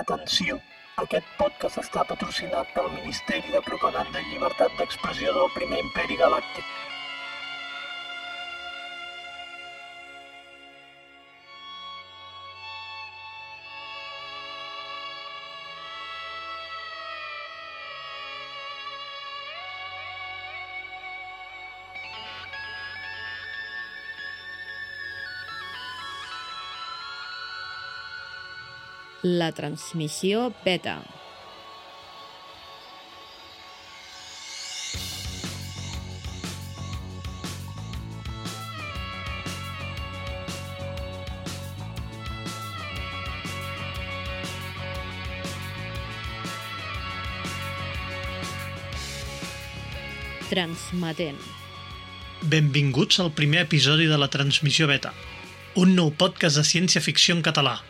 Atenció! Aquest podcast està patrocinat pel Ministeri de Propaganda i Llibertat d'Expressió del Primer Imperi Galàctic. La transmissió beta. Transmetent. Benvinguts al primer episodi de la Transmissió Beta, un nou podcast de ciència-ficció en català.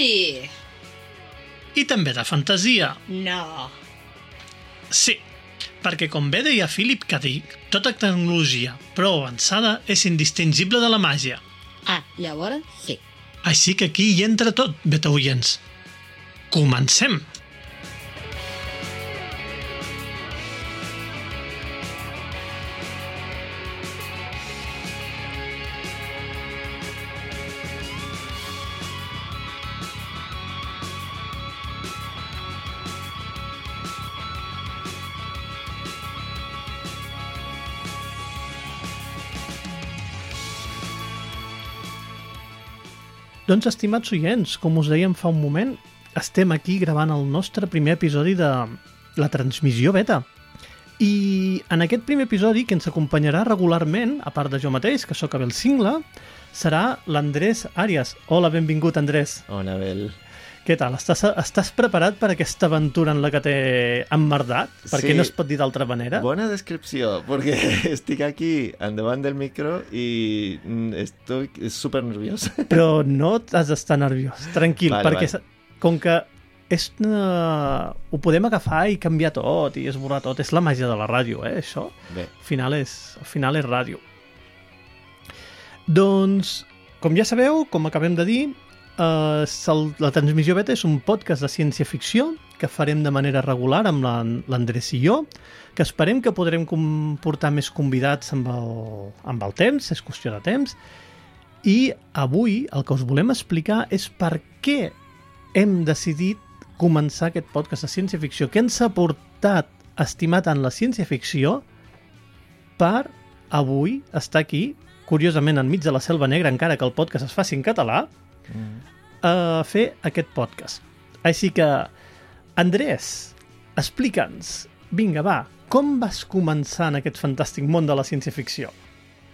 Sí! I també de fantasia. No. Sí, perquè com bé deia Philip K. Dick, tota tecnologia prou avançada és indistingible de la màgia. Ah, llavors sí. Així que aquí hi entra tot, beta oients. Comencem! Doncs, estimats oients, com us dèiem fa un moment, estem aquí gravant el nostre primer episodi de la transmissió beta. I en aquest primer episodi, que ens acompanyarà regularment, a part de jo mateix, que sóc Abel Singla, serà l'Andrés Àrias. Hola, benvingut, Andrés. Hola, Abel. Què tal? Estàs, estàs preparat per aquesta aventura en la que t'he emmerdat? Perquè Sí. no es pot dir d'altra manera. Buena descripció, porque estoy aquí davant del micro y mm, estoy súper nervioso. Però no has d'estar nerviós. Tranquil, Vale, perquè vale. com que és una... ho podem agafar i canviar tot i esborrar tot. És la màgia de la ràdio, eh, això. Bé, Al final és, al final és ràdio. Doncs, com ja sabeu, com acabem de dir, eh, la transmissió beta és un podcast de ciència-ficció que farem de manera regular amb la- l'Andrés i jo, que esperem que podrem comportar més convidats amb el, amb el temps, és qüestió de temps, i avui el que us volem explicar és per què hem decidit començar aquest podcast de ciència-ficció. Què ens ha portat a estimar tant la ciència-ficció per avui estar aquí, curiosament enmig de la selva negra, encara que el podcast es faci en català, mm, a fer aquest podcast. Així que, Andrés, explica'ns, vinga, va, com vas començar en aquest fantàstic món de la ciència-ficció?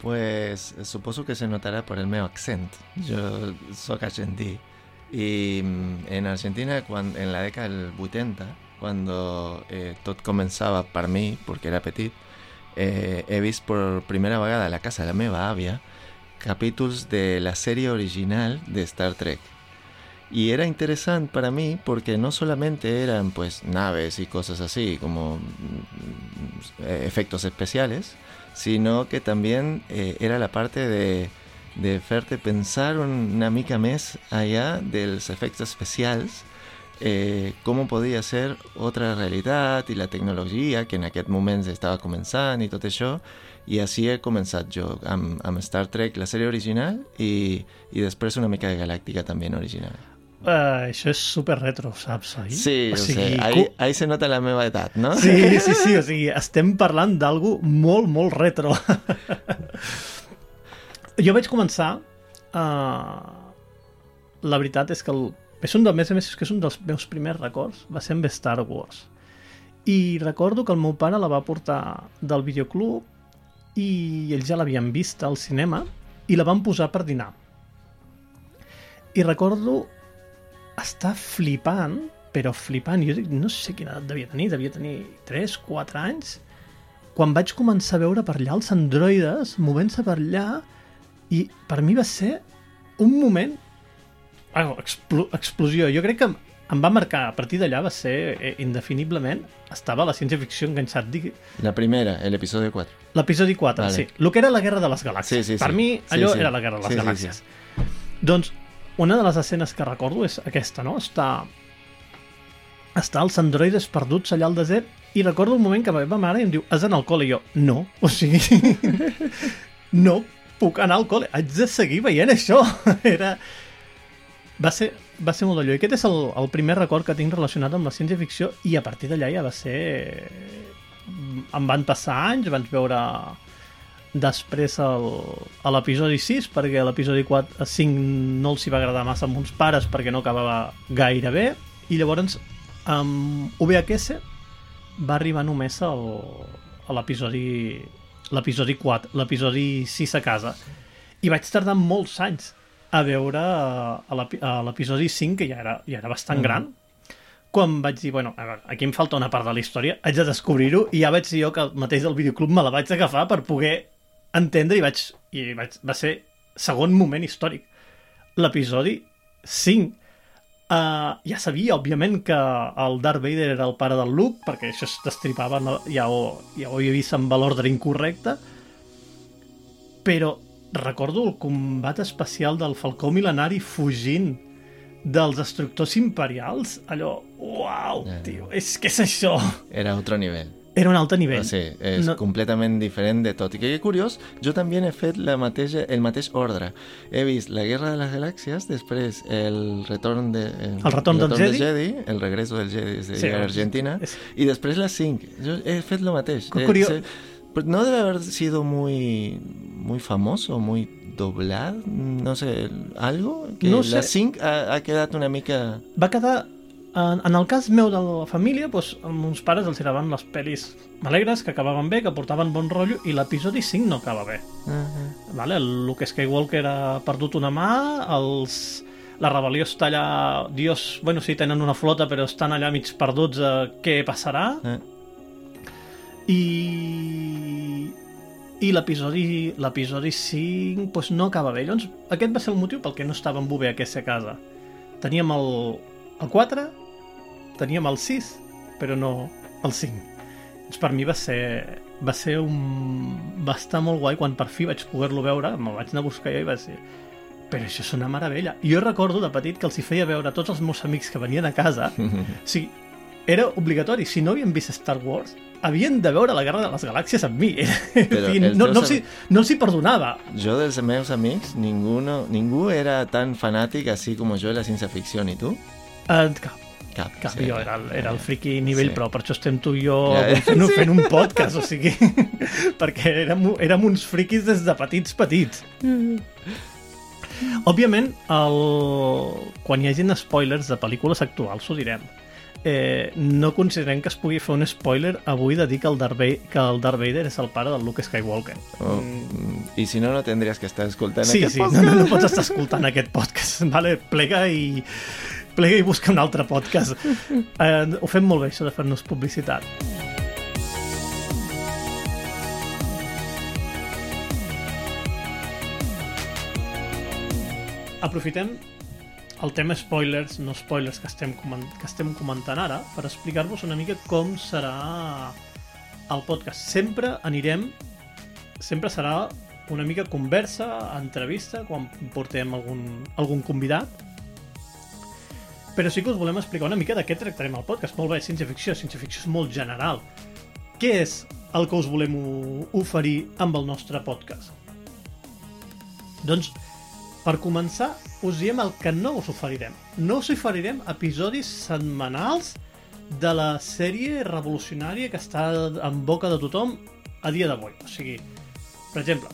pues suposo que se notará por el meu accent. Jo soc argentí. Y mm, en Argentina, cuando, en la década del 80, cuando eh, tot començava per mi, perquè era petit, eh, he vist per primera vegada la casa de la meva àvia capítols de la sèrie original de Star Trek. Y era interesante para mí porque no solamente eran pues naves y cosas así como mm, eh, efectos especiales, sino que también eh, era la parte de, de hacerte pensar una mica més allá dels efectos especials, eh, com podia ser otra realitat i la tecnologia que en aquest moment estava començant i tot això, i així he començat jo amb, amb Star Trek, la sèrie original, i, i després una mica de Galàctica també original. Uh, això és super retro, saps, oi? Sí, o sigui, sea, ahí, ahí se nota la meva edat, no? Sí, sí, sí, o sigui, estem parlant d'algú molt, molt retro. jo vaig començar... Uh, la veritat és que el, és un dels, més més, és que és un dels meus primers records, va ser amb Star Wars. I recordo que el meu pare la va portar del videoclub i ells ja l'havien vist al cinema i la van posar per dinar. I recordo estar flipant, però flipant, jo dic, no sé quina edat devia tenir, devia tenir 3, 4 anys, quan vaig començar a veure per allà els androides movent-se per allà i per mi va ser un moment bueno, explo explosió, jo crec que em va marcar, a partir d'allà va ser eh, indefiniblement, estava la ciència-ficció enganxat, Dic, La primera, el episodio 4. L'episodi 4, Vale. sí. El que era la Guerra de les Galàxies. Sí, sí, sí. Per mi, Sí, allò sí. era la Guerra de les Sí, sí, Galàxies. Doncs, una de les escenes que recordo és aquesta, no? Està estar els androides perduts allà al desert i recordo un moment que la meva mare em diu has d'anar al col·le? I jo, no, o sigui no puc anar al col·le haig de seguir veient això era... va ser, va ser molt d'allò. Aquest és el, el primer record que tinc relacionat amb la ciència-ficció i a partir d'allà ja va ser em van passar anys, vaig veure després a l'episodi 6 perquè l'episodi 4 a 5 no els hi va agradar massa amb uns pares perquè no acabava gaire bé. I llavors amb VHS va arribar només el, a l'episodi l'episodi 4, l'episodi 6 a casa. I vaig tardar molts anys a veure a l'epi- a l'episodi 5 que ja era, ja era bastant Mhm. gran quan vaig dir, bueno, a veure, aquí em falta una part de la història, haig de descobrir-ho i ja vaig dir jo que el mateix del videoclub me la vaig agafar per poder entendre i vaig, i vaig va ser segon moment històric. L'episodi 5 uh, ja sabia, òbviament, que el Darth Vader era el pare del Luke, perquè això es destripava, no, ja, ho, ja ho havia vist amb l'ordre incorrecte, però recordo el combat especial del Falcó Milenari fugint dels destructors imperials, allò, uau, Ja. tio, és que és això. Era otro nivell. Era un altre nivell. O sigui, és No- completament diferent de tot. I que curiós, jo també he fet la mateixa, el mateix ordre. He vist la Guerra de les Galàxies, després el retorn de... El, El retorn del Jedi. Jedi, el regreso del Jedi des de Sí, sí, Argentina, és- i després les 5. Jo he fet lo mateix. Que Eh, curiós. però no debe haber sido muy, muy famoso, muy doblado, no sé, algo? Que No sé. La 5 ha, ha quedat una mica... va quedar en, en el cas meu de la família doncs, amb uns pares els agradaven les pel·lis alegres, que acabaven bé, que portaven bon rotllo i l'episodi 5 no acaba bé Uh -huh. vale? el Luke Skywalker ha perdut una mà els... la rebel·lió està allà Dios, bueno, sí, tenen una flota però estan allà mig perduts a què passarà Eh. i i l'episodi l'episodi 5 doncs no acaba bé. Llavors aquest va ser el motiu pel que no estava en VHS a casa. Teníem el, el 4 teníem el 6 però no el 5 doncs per mi va ser va ser un... va estar molt guai quan per fi vaig poder-lo veure me'l vaig anar a buscar i vaig dir però això és una meravella. I jo recordo de petit que els hi feia veure tots els meus amics que venien a casa o sigui, era obligatori. Si no havien vist Star Wars, havien de veure la Guerra de les Galàxies amb mi. Però I no, no, els hi, no els hi perdonava. Yo dels meus amics, ninguno, ningú era tan fanàtic así como yo de la ciencia ficción. ¿Y tú? Uh, cap, Cap. cap. sí. Jo era el, era el friki nivell Sí. pro, per això estem tu i jo Ja, fent, sí. fent un podcast, o sigui, perquè érem, érem uns friquis des de petits petits. Òbviament, el... quan hi hagin spoilers de pel·lícules actuals, ho direm. Eh, no considerem que es pugui fer un spoiler avui de dir que el, Darth Vader, que el Darth Vader és el pare del Luke Skywalker. Oh, Mm, y si no, no tendrías que estar escoltant Sí, aquest sí, no, podcast. no, no pots estar escoltant aquest podcast. Vale? Plega i plega i busca un altre podcast. Eh, ho fem molt bé, això de fer-nos publicitat. Aprofitem el tema spoilers, no spoilers que estem, que estem comentant ara, per explicar-vos una mica com serà el podcast. Sempre anirem sempre serà una mica conversa, entrevista, quan portem algun, algun convidat. Però sí que us volem explicar una mica de què tractarem el podcast. Molt bé, ciència-ficció, ciència-ficció és molt general. Què és el que us volem oferir amb el nostre podcast? Doncs, per començar, us diem el que no us oferirem. No us oferirem episodis setmanals de la sèrie revolucionària que està en boca de tothom a dia d'avui. O sigui, per exemple,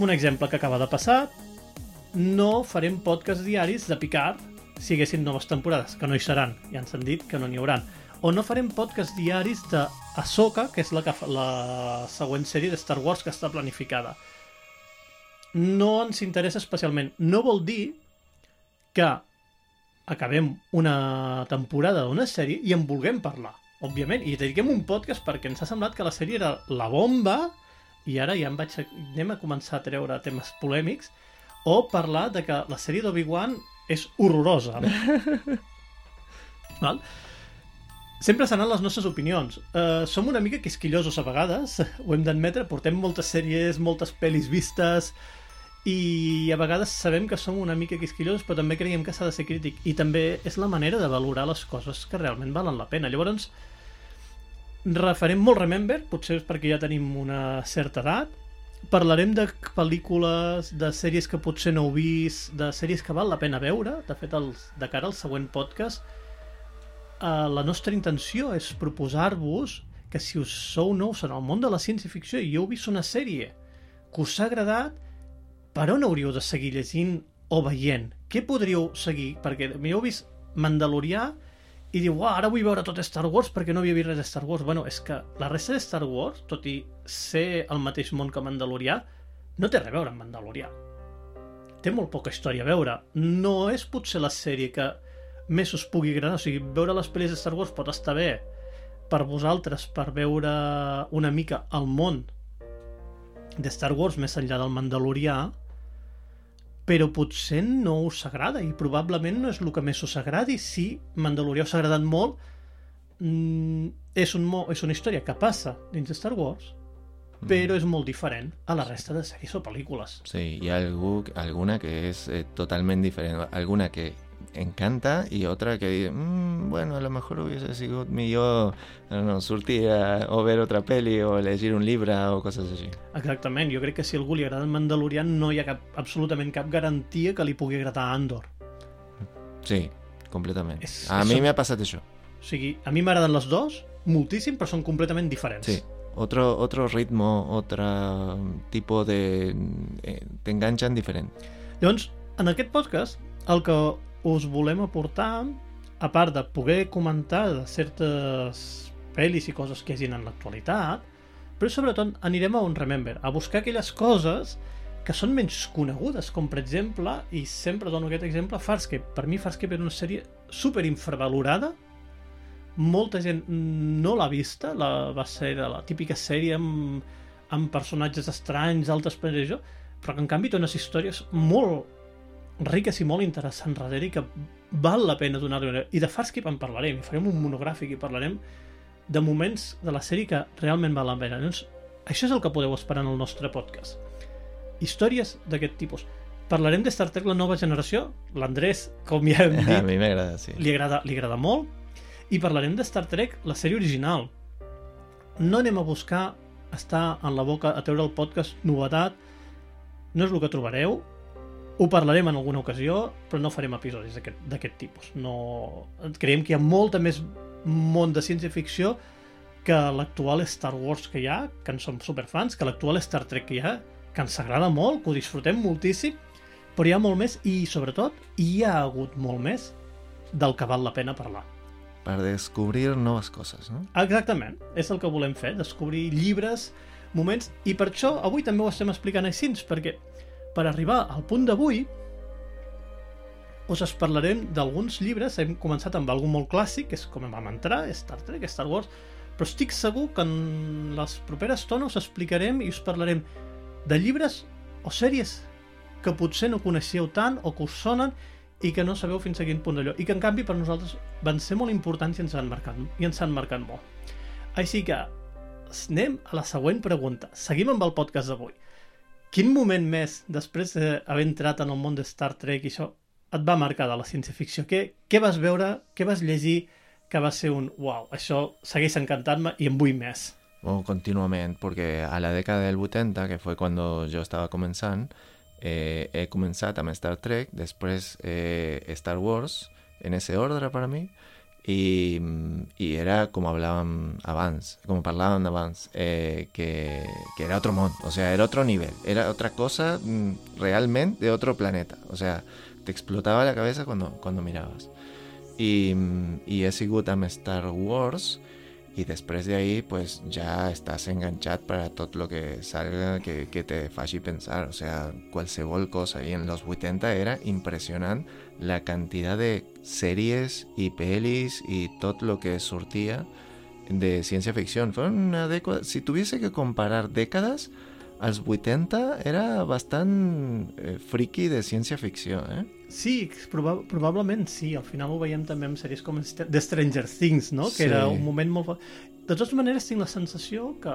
un exemple que acaba de passar, no farem podcast diaris de Picard si haguessin noves temporades, que no hi seran, ja ens han dit que no n'hi hauran. O no farem podcast diaris de que és la, que la següent sèrie de Star Wars que està planificada. No ens interessa especialment. No vol dir que acabem una temporada d'una sèrie i en vulguem parlar, òbviament, i dediquem un podcast perquè ens ha semblat que la sèrie era la bomba i ara ja em vaig a... anem a començar a treure temes polèmics o parlar de que la sèrie d'Obi-Wan és horrorosa. Val? Sempre seran les nostres opinions. Uh, som una mica quisquillosos a vegades, ho hem d'admetre, portem moltes sèries, moltes pel·lis vistes, i a vegades sabem que som una mica quisquillosos però també creiem que s'ha de ser crític. I també és la manera de valorar les coses que realment valen la pena. Llavors referem molt Remember potser és perquè ja tenim una certa edat. Parlarem de pel·lícules de sèries que potser no heu vist de sèries que val la pena veure. De fet els, de cara al següent podcast eh, la nostra intenció és proposar-vos que si us sou nous en el món de la ciència-ficció i heu vist una sèrie que us ha agradat per on hauríeu de seguir llegint o veient? Què podríeu seguir? Perquè m'heu vist Mandalorià i diu, ara vull veure tot Star Wars perquè no havia vist res de Star Wars. Bueno, és que la resta de Star Wars, tot i ser el mateix món que Mandalorià, no té res a veure amb Mandalorià. Té molt poca història a veure. No és potser la sèrie que més us pugui agradar. O sigui, veure les pel·lis de Star Wars pot estar bé per vosaltres, per veure una mica el món de Star Wars més enllà del Mandalorià, però potser no us agrada i probablement no és el que més us agradi. Si Mandalorià us ha agradat molt mm, és, un, és una història que passa dins de Star Wars però és molt diferent a la resta de sèries o pel·lícules Sí, hi ha algú, alguna que és eh, totalment diferent. Alguna que encanta y otra que dice, "Mm, bueno, a lo mejor hubiese sido millor no, no, sortir a, o ver otra peli o llegir un llibre o coses així. Exactament, jo crec que si algú li agrada el Mandalorian no hi ha cap, absolutament cap garantia que li pugui agradar Andor. Sí, completament. És- a és- mi m'ha passat això. O sigui, a mi m'agraden les dos, moltíssim, però són completament diferents. Sí. Otro, otro ritmo, otro tipo de... eh, te enganchan diferent. Llavors, en aquest podcast, el que us volem aportar, a part de poder comentar de certes pel·lis i coses que hagin en l'actualitat, però sobretot anirem a un Remember, a buscar aquelles coses que són menys conegudes, com per exemple, i sempre dono aquest exemple, Farscape. Per mi Farscape era una sèrie super infravalorada, molta gent no l'ha vista, la, va ser la típica sèrie amb, amb personatges estranys, altres i això, però que en canvi té unes històries molt riques i molt interessants darrere i que val la pena donar-li una... I de Farscape en parlarem, i farem un monogràfic i parlarem de moments de la sèrie que realment val la pena. Doncs, això és el que podeu esperar en el nostre podcast. Històries d'aquest tipus. Parlarem de Star Trek La Nova Generació. L'Andrés, com ja hem A dit, mi m'agrada, sí. li agrada, li agrada molt. I parlarem de Star Trek, la sèrie original. No anem a buscar estar en la boca, a treure el podcast novetat. No és el que trobareu. Ho parlarem en alguna ocasió, però no farem episodis d'aquest tipus. No... Creiem que hi ha molta més món de ciència-ficció que l'actual Star Wars que hi ha, que en som superfans, que l'actual Star Trek que hi ha, que ens agrada molt, que ho disfrutem moltíssim, però hi ha molt més i, sobretot, hi ha hagut molt més del que val la pena parlar. Per descobrir noves coses, no? Exactament, és el que volem fer, descobrir llibres, moments, i per això avui també ho estem explicant així, perquè per arribar al punt d'avui us es parlarem d'alguns llibres, hem començat amb algun molt clàssic, que és com vam entrar, Star Trek, Star Wars, però estic segur que en les properes tones us explicarem i us parlarem de llibres o sèries que potser no coneixeu tant o que us sonen i que no sabeu fins a quin punt d'allò i que en canvi per nosaltres van ser molt importants i ens han marcat, i ens han marcat molt. Així que anem a la següent pregunta. Seguim amb el podcast d'avui. Quin moment més, després d'haver entrat en el món de Star Trek i això, et va marcar de la ciència-ficció? Què, què vas veure, què vas llegir que va ser un uau, això segueix encantant-me i en vull més? O continuamente, porque a la década del 80, que fue cuando yo estaba comenzando, eh, he comenzado amb Star Trek, després eh, Star Wars, en ese ordre para mí, i, i era com hablàvem abans, com parlàvem abans, eh, que, que era otro món, o sea, era otro nivel, era otra cosa mm, realment de otro planeta, o sea, te explotaba la cabeza cuando, cuando mirabas. I, i he sigut amb Star Wars i després d'ahí pues ja estàs enganxat per a tot lo que salga que, que te faci pensar, o sea, qualsevol cosa. I en los 80 era impressionant la quantitat de sèries i pel·lis i tot lo que sortia de ciència ficció. Fue una dècada... Si tuviese que comparar dècades, als 80 era bastant eh, friki de ciència ficció, eh? Sí, proba probablement sí. Al final ho veiem també amb sèries com The Stranger Things, no? Que Sí. era un moment molt... De totes maneres, tinc la sensació que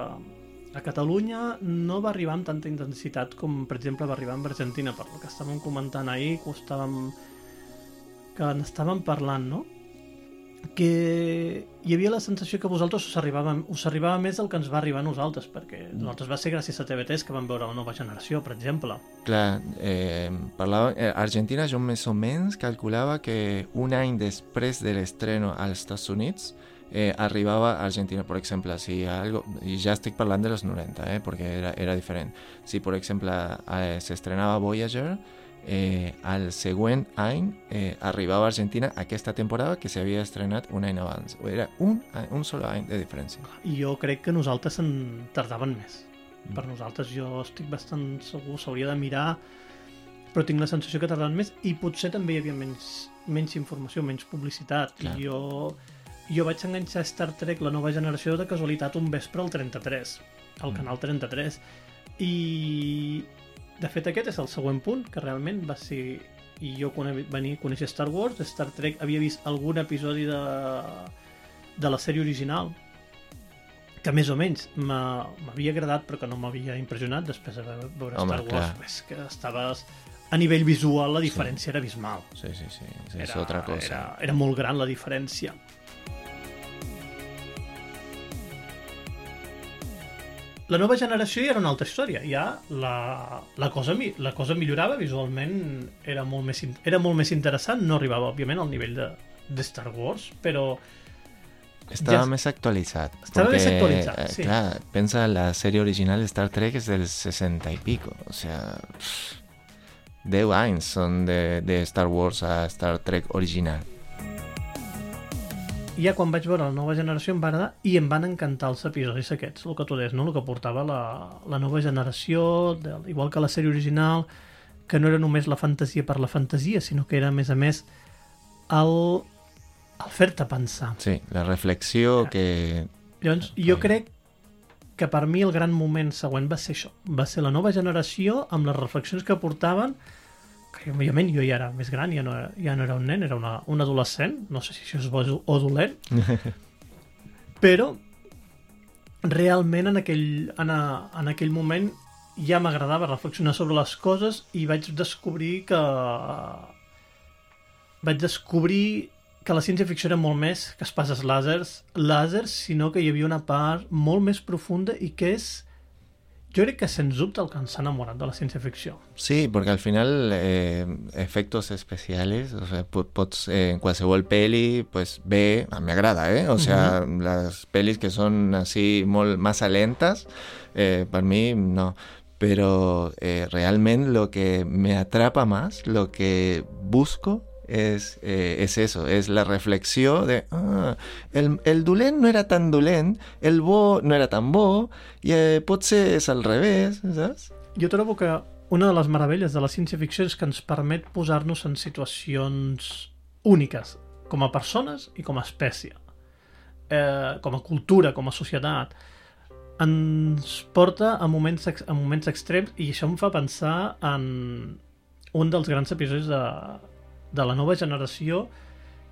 A Catalunya no va arribar amb tanta intensitat com, per exemple, va arribar amb Argentina, per lo que estàvem comentant ahir, que estàvem... que n'estàvem parlant, no? Que hi havia la sensació que vosaltres us arribava, us arribava més del que ens va arribar a nosaltres, perquè a nosaltres va ser gràcies a TV3 que vam veure la nova generació, per exemple. Clar, eh, parlava, eh, Argentina jo més o menys calculava que un any després de l'estreno als Estats Units eh, arribava a Argentina, per exemple, si algo, i ja estic parlant de los 90, eh, perquè era, era diferent. Si, per exemple, eh, s'estrenava Voyager, eh, al següent any eh, arribava a Argentina aquesta temporada que s'havia estrenat un any abans. Era un, un sol any de diferència. I jo crec que nosaltres en tardaven més. Per nosaltres jo estic bastant segur, s'hauria de mirar, però tinc la sensació que tardaven més i potser també hi havia menys, menys informació, menys publicitat. Clar. I jo, jo vaig enganxar Star Trek, la nova generació, de casualitat un vespre al 33, al Mm. canal 33. I, de fet, aquest és el següent punt, que realment va ser... I jo quan venir a conèixer Star Wars, Star Trek, havia vist algun episodi de, de la sèrie original, que més o menys m'ha- m'havia agradat però que no m'havia impressionat després de veure- Home, Star Wars. clar. és que estaves a nivell visual la diferència era abismal. Sí, sí, sí, sí és era, otra cosa. era, era molt gran la diferència la nova generació ja era una altra història ja la, la, cosa, la cosa millorava visualment era molt, més, era molt més interessant no arribava òbviament al nivell de, de Star Wars però Estava Ja- més actualitzat. Estava més porque, actualitzat, eh, sí. Clar, pensa, la sèrie original de Star Trek és del 60 i pico. O sea, pff, 10 anys són de, de Star Wars a Star Trek original. I ja quan vaig veure la nova generació em va agradar i em van encantar els episodis aquests, el que tu deies, no? el que portava la, la nova generació, de, igual que la sèrie original, que no era només la fantasia per la fantasia, sinó que era, a més a més, el, el fer-te pensar. Sí, la reflexió Ja. que... Llavors, jo Ok. crec que per mi el gran moment següent va ser això, va ser la nova generació amb les reflexions que portaven que òbviament jo ja era més gran, ja no, era- ja no era un nen, era una, un adolescent, no sé si això és bo o dolent, però realment en aquell, en, a, en aquell moment ja m'agradava reflexionar sobre les coses i vaig descobrir que vaig descobrir que la ciència-ficció era molt més que espases làsers, làsers, sinó que hi havia una part molt més profunda i que és jo crec que sens dubte el que ens ha enamorat de la ciència-ficció. Sí, porque al final eh, efectos especiales, o sea, po- pots, eh, en qualsevol peli, pues ve, a mi m'agrada, eh? O sea, las pelis que son así molt massa lentes, eh, per mi no. Pero eh, realment lo que me atrapa más, lo que busco es, eh, es eso, es la reflexió de ah, el, el dolent no era tan dolent, el bo no era tan bo, i eh, potser és al revés, saps? Jo trobo que una de les meravelles de la ciència-ficció és que ens permet posar-nos en situacions úniques, com a persones i com a espècie, eh, com a cultura, com a societat. Ens porta a moments, a moments extrems i això em fa pensar en un dels grans episodis de, de la nova generació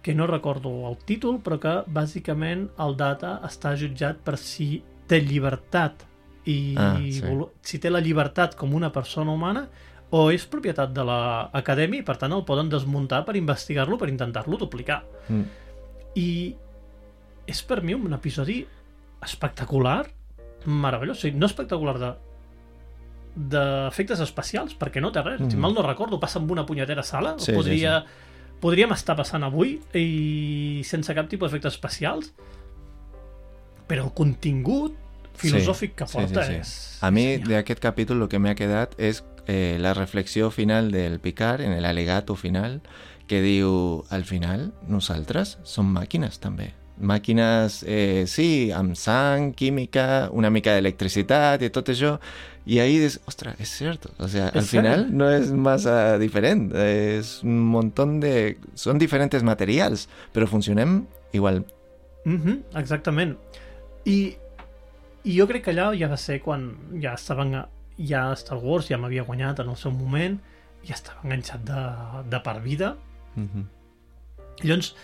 que no recordo el títol, però que bàsicament el Data està jutjat per si té llibertat i Ah, sí. si té la llibertat com una persona humana o és propietat de l'acadèmia i per tant el poden desmuntar per investigar-lo, per intentar-lo duplicar. Mm. I és per mi un episodi espectacular, meravellós, o sigui, no espectacular de d'efectes especials, perquè no té res. Mm. Si mal no recordo, passa amb una punyetera sala. Sí, podria, podríem estar passant avui i sense cap tipus d'efectes especials, però el contingut filosòfic que sí, porta sí, sí. és... A mi, d'aquest capítol, el que m'ha quedat és eh, la reflexió final del Picard, en el alegato final, que diu, al final, nosaltres som màquines, també. Màquines, eh, sí, amb sang, química, una mica d'electricitat i tot això, i ahí dius, ostres, és cert. O sea, al cert. final no és massa diferent, és un montón de... Són diferents materials, però funcionem igual. Mm -hmm, exactament. I, I jo crec que allà ja va ser quan ja estaven a- ja Star Wars ja m'havia guanyat en el seu moment, ja estava enganxat de, de per vida. Mhm. Llavors,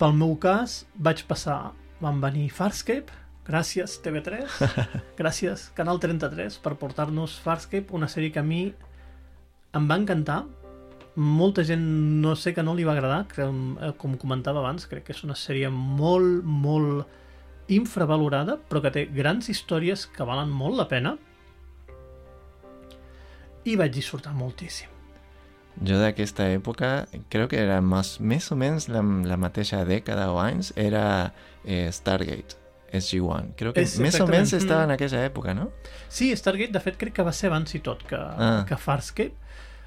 pel meu cas, vaig passar... Van venir Farscape, gràcies TV3, gràcies Canal 33 per portar-nos Farscape, una sèrie que a mi em va encantar. Molta gent no sé que no li va agradar, que, eh, com comentava abans, crec que és una sèrie molt, molt infravalorada, però que té grans històries que valen molt la pena. I vaig disfrutar moltíssim. Jo d'aquesta època, crec que era més, més o menys la, la mateixa dècada o anys, era eh, Stargate, SG-1. Crec que És més o menys estava en aquella època, no? Sí, Stargate, de fet, crec que va ser abans i tot que, Ah. que Farscape.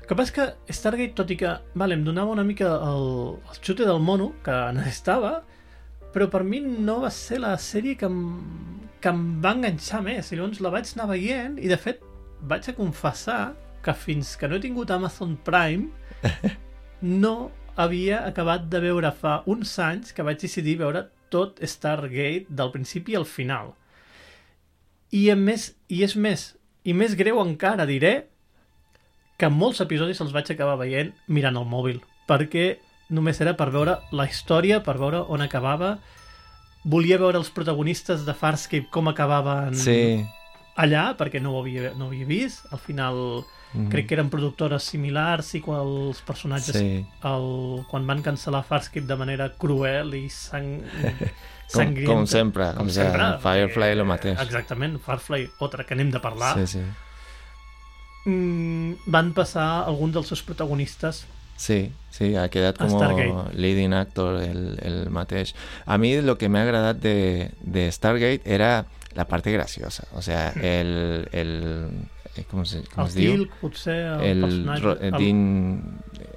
El que passa que Stargate, tot i que vale, em donava una mica el, el xute del mono que necessitava, però per mi no va ser la sèrie que em, que em va enganxar més. I llavors la vaig anar veient i, de fet, vaig a confessar que fins que no he tingut Amazon Prime no havia acabat de veure fa uns anys que vaig decidir veure tot Stargate del principi al final. I, més, i és més, i més greu encara diré que molts episodis els vaig acabar veient mirant el mòbil, perquè només era per veure la història, per veure on acabava. Volia veure els protagonistes de Farscape com acabaven Sí. allà, perquè no ho havia, no ho havia vist. Al final Mhm. crec que eren productores similars i quan els personatges Sí. el, quan van cancel·lar Farscape de manera cruel i sang, Com, sangrienta. com sempre, com sempre. Firefly el mateix. Exactament, Firefly, altra que anem de parlar. Sí, sí. Mm, van passar alguns dels seus protagonistes Sí, sí, ha quedat com leading actor el, el mateix. A mi el que m'ha agradat de, de Stargate era la parte graciosa. O sea, el... el com, se, com el es diu? Tilk, potser, el, El, personatge... ro- el,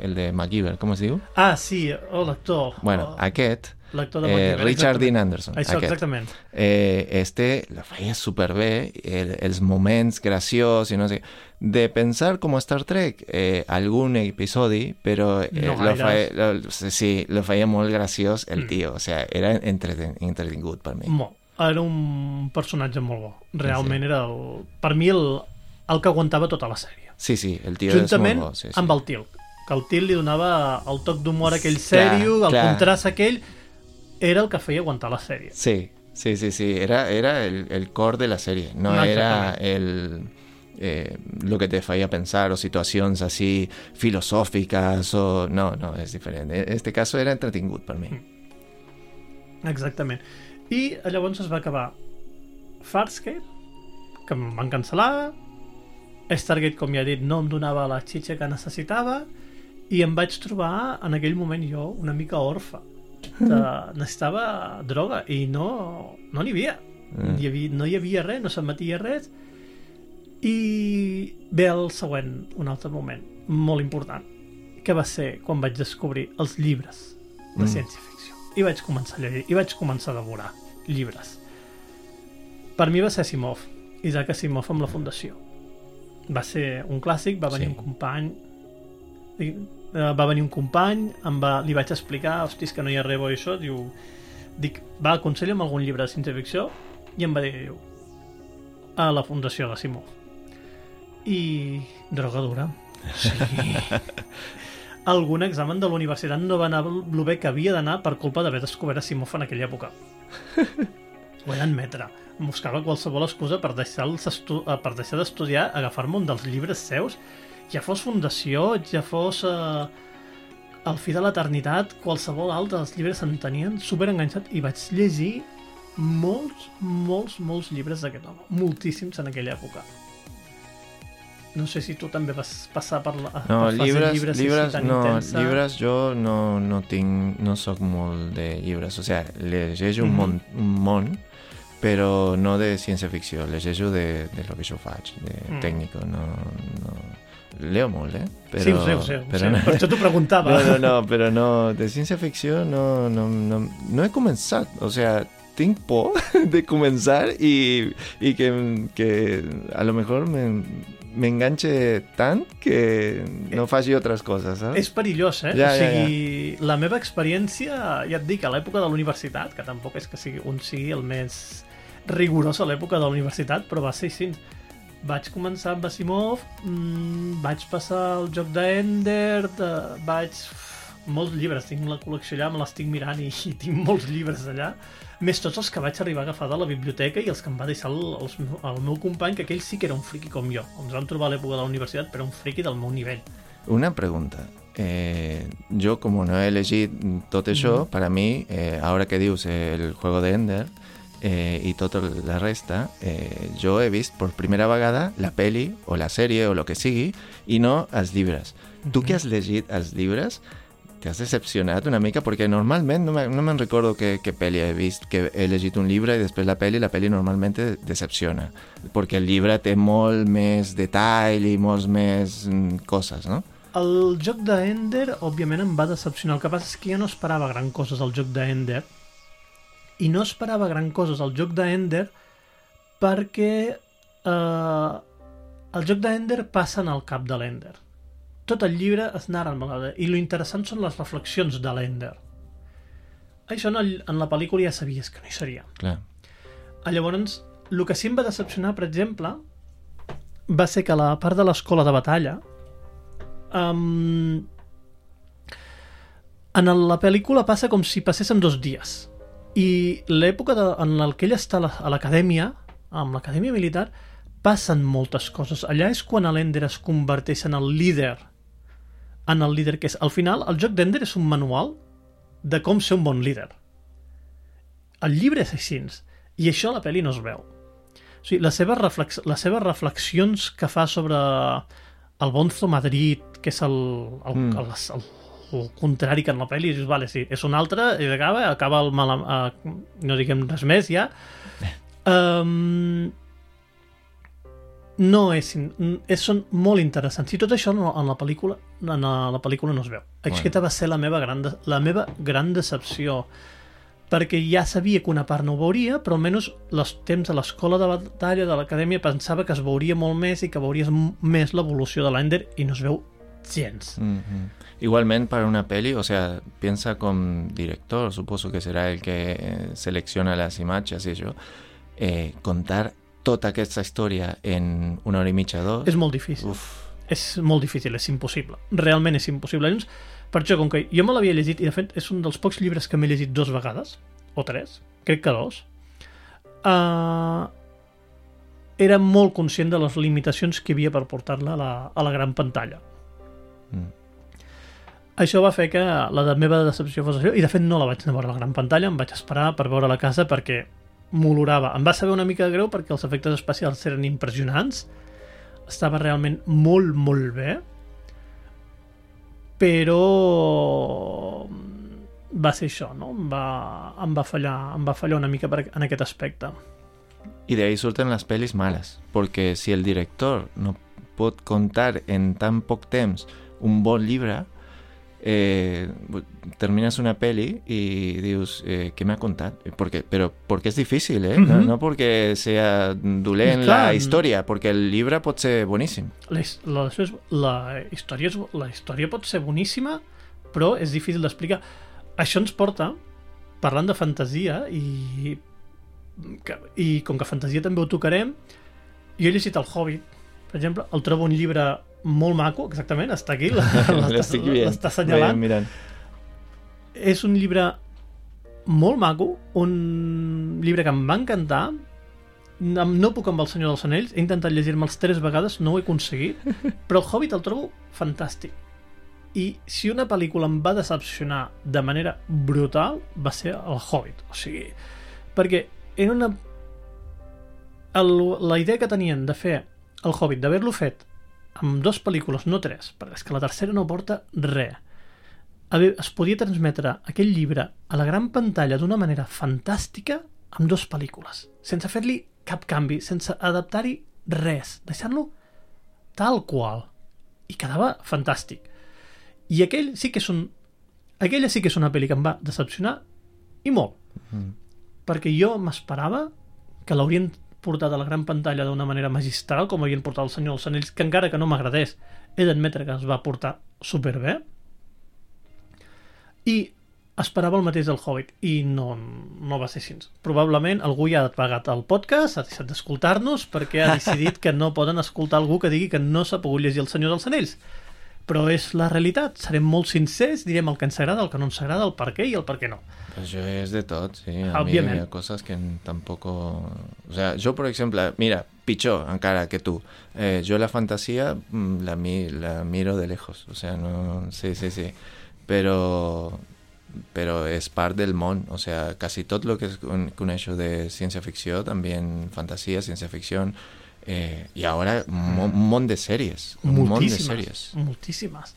el de MacGyver, com es diu? Ah, sí, oh, l'actor. Bueno, oh, aquest, l'actor de eh, MacGyver, Richard exactament. Dean Anderson, Això, aquest. exactament. eh, este lo feia superbé, el, els moments graciosos i no sé, de pensar com Star Trek eh, algun episodi, però eh, No lo, feia, lo, sí, lo feia molt graciós el Mm. tio, o sea, era entreten, entretingut per mi. Molt. Era un personatge molt bo. Realment era, el, per mi, el, el que aguantava tota la sèrie. Sí, sí, el tio Juntament és molt bo. Sí, sí. amb el Tilk. Que el Tilk li donava el toc d'humor aquell sèrio, el clar. contrast aquell, era el que feia aguantar la sèrie. Sí, sí, sí, sí, era, era el, el core de la serie, no No, era el... Eh, lo que te feia pensar o situacions així filosòfiques o... No, no, és diferent. En este caso era entretingut per mi. Exactament. I llavors es va acabar Farscape, que em van cancel·lar, Stargate, com ja he dit, no em donava la xitxa que necessitava, i em vaig trobar en aquell moment jo una mica orfa. De, necessitava droga i no no n'hi havia. Mm. Hi havia. No hi havia res, no s'emetia res. I ve el següent, un altre moment, molt important, que va ser quan vaig descobrir els llibres de Mm. ciència-ficció. I vaig començar a llegir, i vaig començar a devorar llibres. Per mi va ser Asimov, Isaac Asimov amb la Fundació. Va ser un clàssic, va venir Sí. un company i, eh, va venir un company, em va, li vaig explicar, hosti, és que no hi ha res bo i això, diu, dic, va, aconsella'm algun llibre de ciència-ficció, i em va dir, diu, a la Fundació d'Asimov. I drogadura. O sigui, algun examen de la universitat no va anar el bé que havia d'anar per culpa d'haver descobert Asimov en aquella època. Ho he d'admetre. Buscava qualsevol excusa per deixar, eh, per deixar d'estudiar, agafar-me un dels llibres seus, ja fos Fundació, ja fos eh, El fi de l'eternitat, qualsevol altre dels llibres em tenien super enganxat i vaig llegir molts, molts, molts llibres d'aquest home. Moltíssims en aquella època. No sé si tu també vas passar per la No, per llibres, llibres, així llibres, tan no, intensa. llibres jo no, no tinc, no sóc molt de llibres, o sea, llegeixo un, Mhm. món, un món, però no de ciència-ficció, llegeixo de, de lo que jo faig, de Mm. tècnico, no, no... Leo molt, eh? Però, sí, ho sé, ho sé, ho però sé. no, per això t'ho preguntava. no, no, no, però no, de ciència-ficció no, no, no, no he començat, o sea, tinc por de començar i, i que, que a lo mejor me, m'enganxe tant que no faci altres coses, saps? És perillós, eh? Ja, o ja, sigui, la meva experiència, ja et dic, a l'època de la universitat, que tampoc és que sigui un sigui el més rigorós a l'època de la universitat, però va ser així. Vaig començar amb Asimov, mmm, vaig passar el joc d'Ender, de, vaig molts llibres, tinc la col·lecció allà, me l'estic mirant i, i tinc molts llibres allà, més tots els que vaig arribar a agafar de la biblioteca i els que em va deixar el, els, el meu company, que aquell sí que era un friqui com jo. Ens vam trobar a l'època de la universitat, però un friqui del meu nivell. Una pregunta. Eh, yo, como no he elegido todo eso, para mí, eh, ahora que dius el juego de Ender eh, y tota la resta, eh, jo he vist per primera vegada la peli o la sèrie o lo que sigui i no els llibres. Tu que has llegit els llibres, te has decepcionat una mica? Perquè normalment no no me'n recordo que, que peli he vist, que he llegit un llibre i després la peli, la peli normalment decepciona. Perquè el llibre té molt més detall i molts més mm, coses, no? El joc d'Ender, òbviament, em va decepcionar. El que passa és que jo no esperava gran coses al joc d'Ender i no esperava gran coses al joc d'Ender perquè eh, el joc d'Ender passa en el cap de l'Ender. Tot el llibre es narra en vegada i lo interessant són les reflexions de l'Ender. Això en, el, en la pel·lícula ja sabies que no hi seria. Clar. Llavors, el que sí em va decepcionar, per exemple, va ser que la part de l'escola de batalla um, en la pel·lícula passa com si passés en dos dies i l'època en la que ell està a la- a l'acadèmia amb l'acadèmia militar passen moltes coses. Allà és quan l'Ender es converteix en el líder en el líder que és. Al final el joc d'Ender és un manual de com ser un bon líder. El llibre és així i això a la pel·li no es veu. O sigui, les, seves reflex les seves reflexions que fa sobre el Bonzo Madrid, que és el, el, mm. el, el, el contrari que en la pel·li, i dius, vale, sí, és un altre, i acaba, acaba el mal, uh, no diguem res més ja. Um, no és, és, són molt interessants. I tot això en la, en la pel·lícula en la, la pel·lícula no es veu. Aquesta va ser la meva gran, de, la meva gran decepció perquè ja sabia que una part no ho veuria, però almenys els temps a l'escola de batalla de l'acadèmia pensava que es veuria molt més i que veuries més l'evolució de l'Ender i no es veu gens. Ujú. Igualment para una peli, o sea, piensa con director, suposo que será el que eh, selecciona las imatges i això, eh, contar tota aquesta història en una hora i mitja, dos... És molt difícil. Uf, És molt difícil, és impossible. Realment és impossible. Llavors, per això, com que jo me l'havia llegit, i de fet és un dels pocs llibres que m'he llegit dos vegades, o tres, crec que dos, uh, era molt conscient de les limitacions que havia per portar-la a, la, a la gran pantalla. Mm. Això va fer que la de meva decepció fos això, i de fet no la vaig anar a veure a la gran pantalla, em vaig esperar per veure la casa perquè m'olorava. Em va saber una mica greu perquè els efectes especials eren impressionants, estava realment molt, molt bé, però va ser això, no? Em va, em va, fallar, em va fallar una mica per, en aquest aspecte. Y de ahí surten las pelis malas, porque si el director no pot contar en tan poc temps un bon llibre, eh, terminas una peli y dius, eh, ¿qué me ha contat? Porque, pero porque es difícil, ¿eh? no, Mhm. no porque sea dolent Clar. la història, perquè el llibre pot ser boníssim. La, la, és- la, història és, la història pot ser boníssima, però és difícil d'explicar. Això ens porta, parlant de fantasia, i, que, i com que fantasia també ho tocarem, jo he llegit El Hobbit, per exemple, el trobo un llibre molt maco, exactament, està aquí, l'està assenyalant. Mirant. És un llibre molt maco, un llibre que em va encantar, no puc amb el Senyor dels Anells, he intentat llegir-me'ls tres vegades, no ho he aconseguit, però el Hobbit el trobo fantàstic. I si una pel·lícula em va decepcionar de manera brutal, va ser el Hobbit. O sigui, perquè era una... El, la idea que tenien de fer el Hobbit, d'haver-lo fet amb dues pel·lícules, no tres, perquè és que la tercera no porta res. Es podia transmetre aquell llibre a la gran pantalla d'una manera fantàstica amb dues pel·lícules, sense fer-li cap canvi, sense adaptar-hi res, deixant-lo tal qual. I quedava fantàstic. I aquell sí que és un... Aquella sí que és una pel·li que em va decepcionar i molt. Mm. Perquè jo m'esperava que l'haurien portat a la gran pantalla d'una manera magistral, com havien portat el Senyor dels Anells, que encara que no m'agradés, he d'admetre que es va portar superbé. I esperava el mateix del Hobbit, i no, no va ser així. Probablement algú ja ha pagat el podcast, ha deixat d'escoltar-nos, perquè ha decidit que no poden escoltar algú que digui que no s'ha pogut llegir el Senyor dels Anells. Però és la realitat. Serem molt sincers, direm el que ens agrada, el que no ens agrada, el per què i el per què no. Pues yo es de todo, sí. A mí Obviamente. hay cosas que tampoco... O sea, yo, por ejemplo, mira, pichó, encara que tú. Eh, yo la fantasía mm, la, mi- la miro de lejos. O sea, no... Sí, sí, sí. Pero... Pero es part del món. O sea, casi tot lo que es con, con hecho de también fantasía, ciencia ficción... Eh, y ahora un mo- un montón de series. Un montón de series. moltíssimes.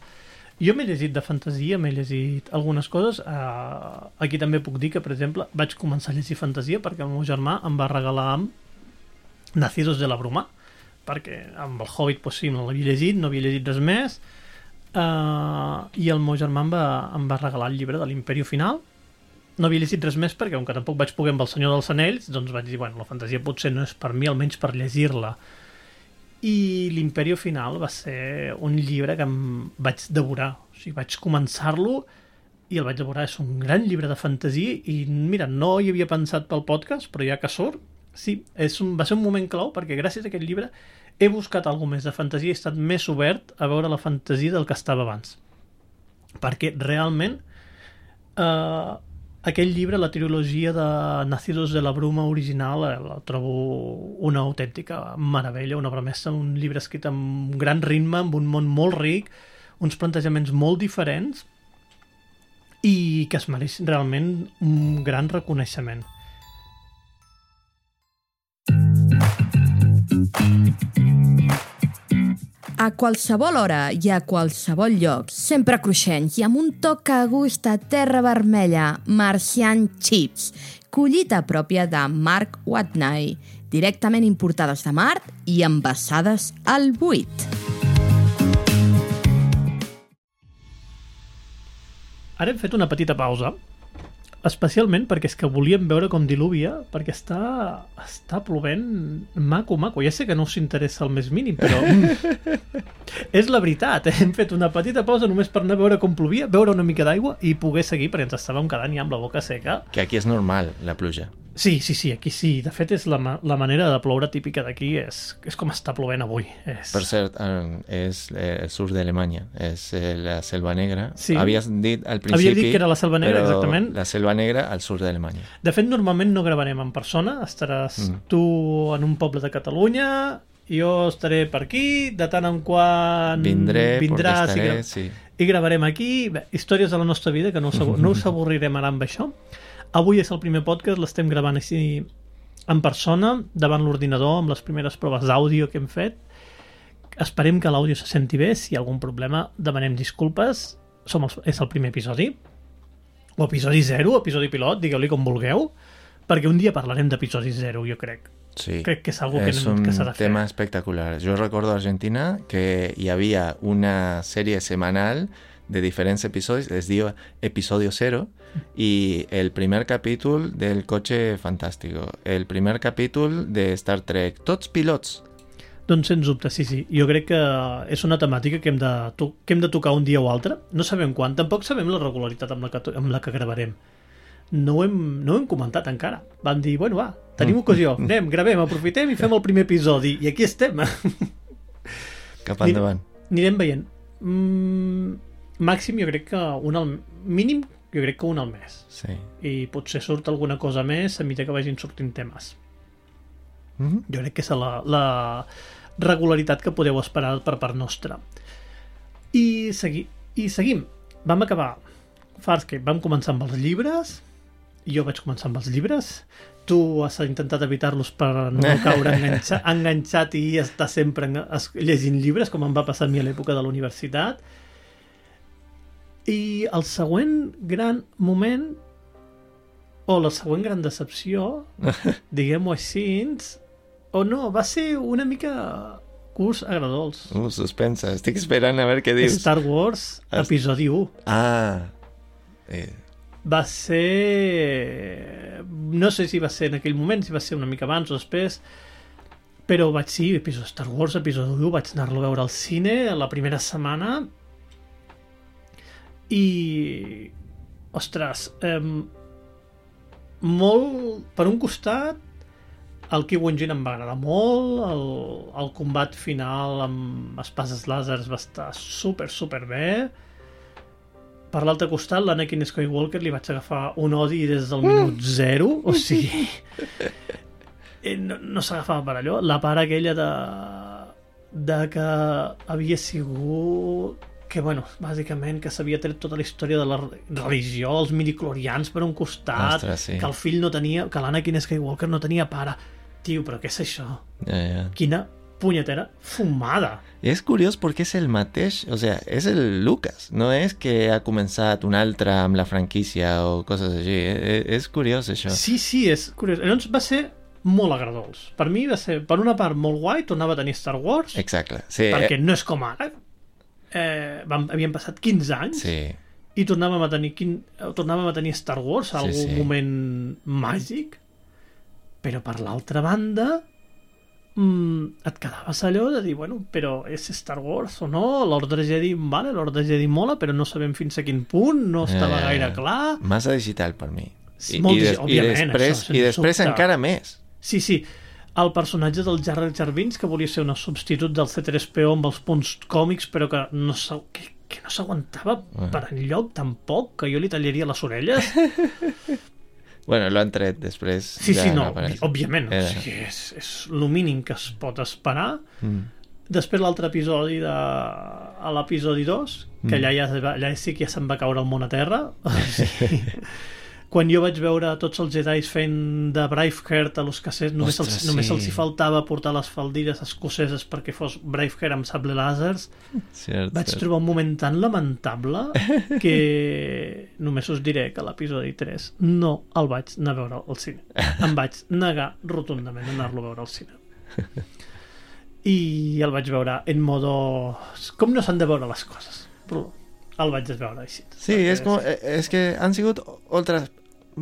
Jo m'he llegit de fantasia, m'he llegit algunes coses. Uh, aquí també puc dir que, per exemple, vaig començar a llegir fantasia perquè el meu germà em va regalar Nacidos de la Bruma, perquè amb el Hobbit pues, sí, no l'havia llegit, no havia llegit res més, uh, i el meu germà em va, em va regalar el llibre de l'Imperio Final. No havia llegit res més perquè, com que tampoc vaig poder amb el Senyor dels Anells, doncs vaig dir, bueno, la fantasia potser no és per mi, almenys per llegir-la i l'Imperio Final va ser un llibre que em vaig devorar. O sigui, vaig començar-lo i el vaig devorar. És un gran llibre de fantasia i, mira, no hi havia pensat pel podcast, però ja que surt, sí, és un, va ser un moment clau perquè gràcies a aquest llibre he buscat alguna més de fantasia i he estat més obert a veure la fantasia del que estava abans. Perquè realment eh, aquell llibre, la trilogia de Nacidos de la Bruma original, eh, la trobo una autèntica meravella, una obra mestra, un llibre escrit amb un gran ritme, amb un món molt ric, uns plantejaments molt diferents i que es mereix realment un gran reconeixement. A qualsevol hora i a qualsevol lloc, sempre cruixents i amb un toc a gust a terra vermella, Marcian Chips, collita pròpia de Mark Watney, directament importades de Mart i envasades al buit. Ara hem fet una petita pausa, especialment perquè és que volíem veure com diluvia, perquè està, està plovent maco, maco. Ja sé que no us interessa el més mínim, però és la veritat. eh? Hem fet una petita pausa només per anar a veure com plovia, veure una mica d'aigua i poder seguir, perquè ens estàvem quedant ja amb la boca seca. Que aquí es normal la pluja. Sí, sí, sí, aquí sí. De fet, és la, ma la manera de ploure típica d'aquí, és, és com està plovent avui. És... Per cert, eh, és eh, el sur d'Alemanya, és la Selva Negra. Sí. Havies dit al principi... Havia dit que era la Selva Negra, exactament. La Selva Negra al sur d'Alemanya. De fet, normalment no gravarem en persona, estaràs Mm. tu en un poble de Catalunya, jo estaré per aquí, de tant en quant Vindré, vindràs porque i, estaré, gra sí. i gravarem aquí. Bé, històries de la nostra vida que no us, no us avorrirem ara amb això. Avui és el primer podcast, l'estem gravant així en persona, davant l'ordinador, amb les primeres proves d'àudio que hem fet. Esperem que l'àudio se senti bé. Si hi ha algun problema, demanem disculpes. Som els, és el primer episodi. O episodi 0, episodi pilot, digueu-li com vulgueu, perquè un dia parlarem d'episodi 0, jo crec. Sí. Crec que és algo que, es que un s'ha de fer. tema espectacular. Yo recuerdo a Argentina que y había una serie semanal de diferentes episodios, les digo episodio cero, y el primer capítulo del coche fantástico, el primer capítulo de Star Trek, tots pilots. Doncs sens dubte, sí, sí. Jo crec que és una temàtica que hem, de que hem de tocar un dia o altre. No sabem quan, tampoc sabem la regularitat amb la que, amb la que gravarem. No ho, hem, no ho hem comentat encara. Vam dir, bueno, va, tenim ocasió, anem, gravem, aprofitem i fem el primer episodi. I aquí estem. Cap endavant. Anirem veient. Mm, màxim jo crec que un al... Mínim jo crec que un al mes. Sí. I potser surt alguna cosa més a mesura que vagin sortint temes. Mhm. Jo crec que és la, la regularitat que podeu esperar per part nostra. I, segui, i seguim. Vam acabar Farscape, vam començar amb els llibres, jo vaig començar amb els llibres, tu has intentat evitar-los per no caure enganxa, enganxat i estar sempre llegint llibres, com em va passar a mi a l'època de la universitat. I el següent gran moment, o la següent gran decepció, diguem-ho així, o no, va ser una mica curs agradols. Uh, suspensa, estic esperant a veure què dius. Star Wars, Est- episodi 1. Ah, eh, Va ser... No sé si va ser en aquell moment, si va ser una mica abans o després, però vaig, sí, episodi Star Wars, episodi 1, vaig anar-lo a veure al cine la primera setmana i... Ostres, eh, molt... Per un costat, el Ki-Wen Jinn em va agradar molt, el, el combat final amb espases làsers va estar super, super bé. Per l'altre costat, l'Anakin Skywalker li vaig agafar un odi des del minut zero, o sigui... eh, no, no s'agafava per allò. La part aquella de, de que havia sigut que, bueno, bàsicament que s'havia tret tota la història de la religió, els midiclorians per un costat, Ostres, sí. que el fill no tenia, que l'Anakin Skywalker no tenia pare. Tio, però què és això? Ja, ja. Quina punyetera fumada. És curiós perquè és el mateix, o sea, és el Lucas, no és que ha començat un altre amb la franquícia o coses així, eh? és curiós això. Sí, sí, és curiós. Llavors va ser molt agradós. Per mi va ser, per una part, molt guai, tornava a tenir Star Wars, Exacte, sí. perquè no és com ara. Eh, vam, havien passat 15 anys Sí, i tornàvem a tenir, quin, eh, tornàvem a tenir Star Wars, Sí, algun sí. moment màgic, però per l'altra banda mm, et quedaves allò de dir, bueno, però és Star Wars o no? L'ordre Jedi, vale, l'ordre Jedi mola, però no sabem fins a quin punt, no estava Eh, gaire clar. massa digital per mi. Sí, molt digi- des- òbviament, després, això, i després encara més. Sí, sí, el personatge del Jar Jar Binks, que volia ser un substitut del C3PO amb els punts còmics, però que no que, que no s'aguantava Ah. per enlloc tampoc, que jo li tallaria les orelles. Bueno, lo han tret després. Sí, ja sí, no, apareix. òbviament, o Era- sigui, és, és el mínim que es pot esperar. Mm. Després l'altre episodi de... a l'episodi 2, que Mm. allà, ja, allà sí que ja se'n va caure el món a terra. O sigui, quan jo vaig veure tots els Jedi fent de Braveheart a los cassettes, només, Ostres, els, només sí. els hi faltava portar les faldilles escoceses perquè fos Braveheart amb sable làsers. Cert, Vaig cert. trobar un moment tan lamentable que només us diré que l'episodi 3 no el vaig anar a veure al cine. Em vaig negar rotundament a anar-lo a veure al cine. I el vaig veure en modo... Com no s'han de veure les coses, però el vaig veure així. Sí, es como, eh, es que han sigut otras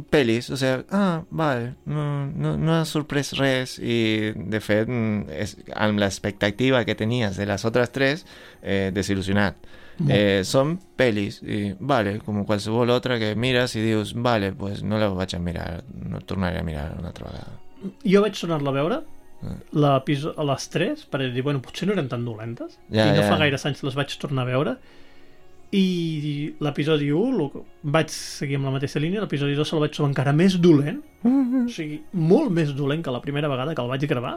pelis, o sea, ah, vale, no, no, no ha sorprès res i de fet mm, és, amb l'expectativa que tenies de les altres tres, eh, desil·lusionat. Molt. Eh, són pelis, i vale, com qualsevol altra que mires i dius, vale, pues no la vaig a mirar, no tornaré a mirar una altra vegada. Jo vaig tornar-la a veure Ah. l'episo- a les 3 per dir, bueno, potser no eren tan dolentes Ja, i no ja. fa gaire anys les vaig tornar a veure i l'episodi 1 lo- vaig seguir amb la mateixa línia l'episodi 2 se'l vaig trobar encara més dolent o sigui, molt més dolent que la primera vegada que el vaig gravar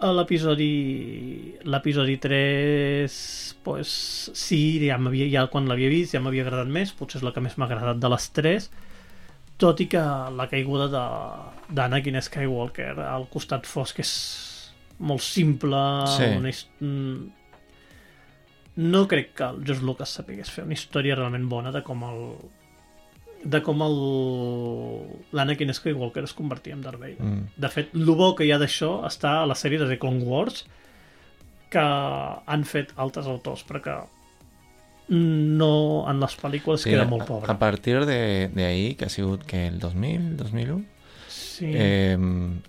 a l'episodi l'episodi 3 pues, sí, ja, m'havia, ja quan l'havia vist ja m'havia agradat més, potser és la que més m'ha agradat de les 3 tot i que la caiguda de- d'Anakin Skywalker al costat fosc és molt simple Sí. una mm, no crec que el George Lucas sapigués fer una història realment bona de com el de com el l'Anakin Skywalker es convertia en Darth Vader. Mm. De fet, el bo que hi ha d'això està a la sèrie de The Clone Wars que han fet altres autors, però que no en les pel·lícules Sí, queda a- molt A pobre. partir de, de ahí, que ha sigut que el 2000, 2001, Sí. eh,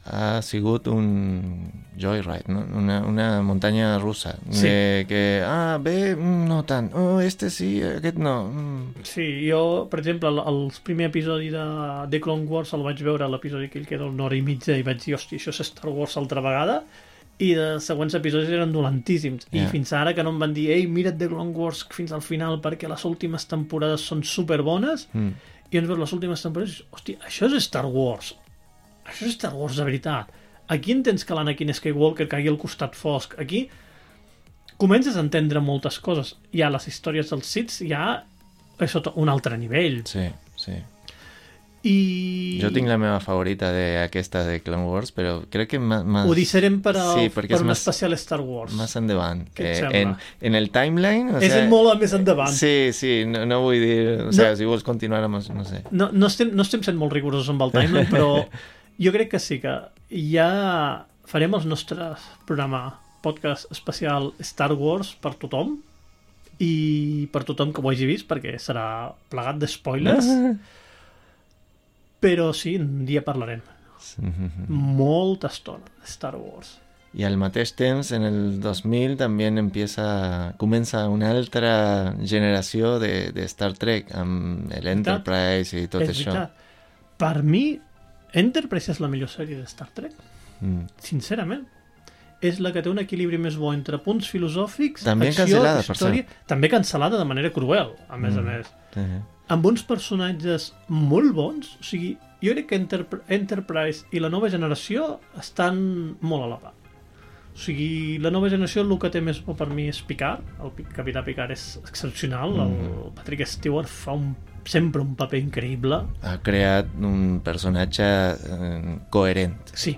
ha sigut un joyride, no? una, una muntanya russa. Sí. De que, ah, bé, mm, no tant, oh, este sí, aquest no. mm. Sí, jo, per exemple, el, el primer episodi de The Clone Wars el vaig veure, l'episodi aquell que era una hora i mitja, i vaig dir, hòstia, això és Star Wars altra vegada, i de següents episodis eren dolentíssims. I Ja. fins ara que no em van dir, ei, mira't The Clone Wars fins al final perquè les últimes temporades són superbones, Mm. i ens veus les últimes temporades i dius, hòstia, això és Star Wars. Això és Star Wars de veritat. Aquí entens que l'Anakin Skywalker caigui al costat fosc. Aquí comences a entendre moltes coses. Ja les històries dels Sith ja és sota un altre nivell. Sí, sí. I Jo tinc la meva favorita d'aquesta de Clone Wars, però crec que més... ho deixarem per, a, Sí, per un més- especial Star Wars. Més endavant. Que sembla? en, en el timeline... O és sea, molt més endavant. Sí, sí, no, no vull dir... O sea, si vols continuar amb... No sé. No, no, estem, no estem sent molt rigorosos amb el timeline, però jo crec que sí que ja farem el nostre programa podcast especial Star Wars per tothom i per tothom que ho hagi vist perquè serà plegat de spoilers. Però sí, un dia parlarem. Molta estona de Star Wars. I al mateix temps, en el 2000 també empieza, comença una altra generació de, de Star Trek amb l'Enterprise i tot és això. veritat. Per mi Enterprise és la millor sèrie de Star Trek Mm. sincerament. És la que té un equilibri més bo entre punts filosòfics, També acció, cancel·lada, per història... També cancel·lada de manera cruel, a més a Mm. més. Sí. Amb uns personatges molt bons. O sigui, jo crec que Enterp Enterprise i la nova generació estan molt a la part. O sigui, la nova generació el que té més bo per mi és Picard. El Pi- Capità Picard és excepcional. Mhm. El Patrick Stewart fa un, sempre un paper increïble. Ha creat un personatge eh, coherent. Sí.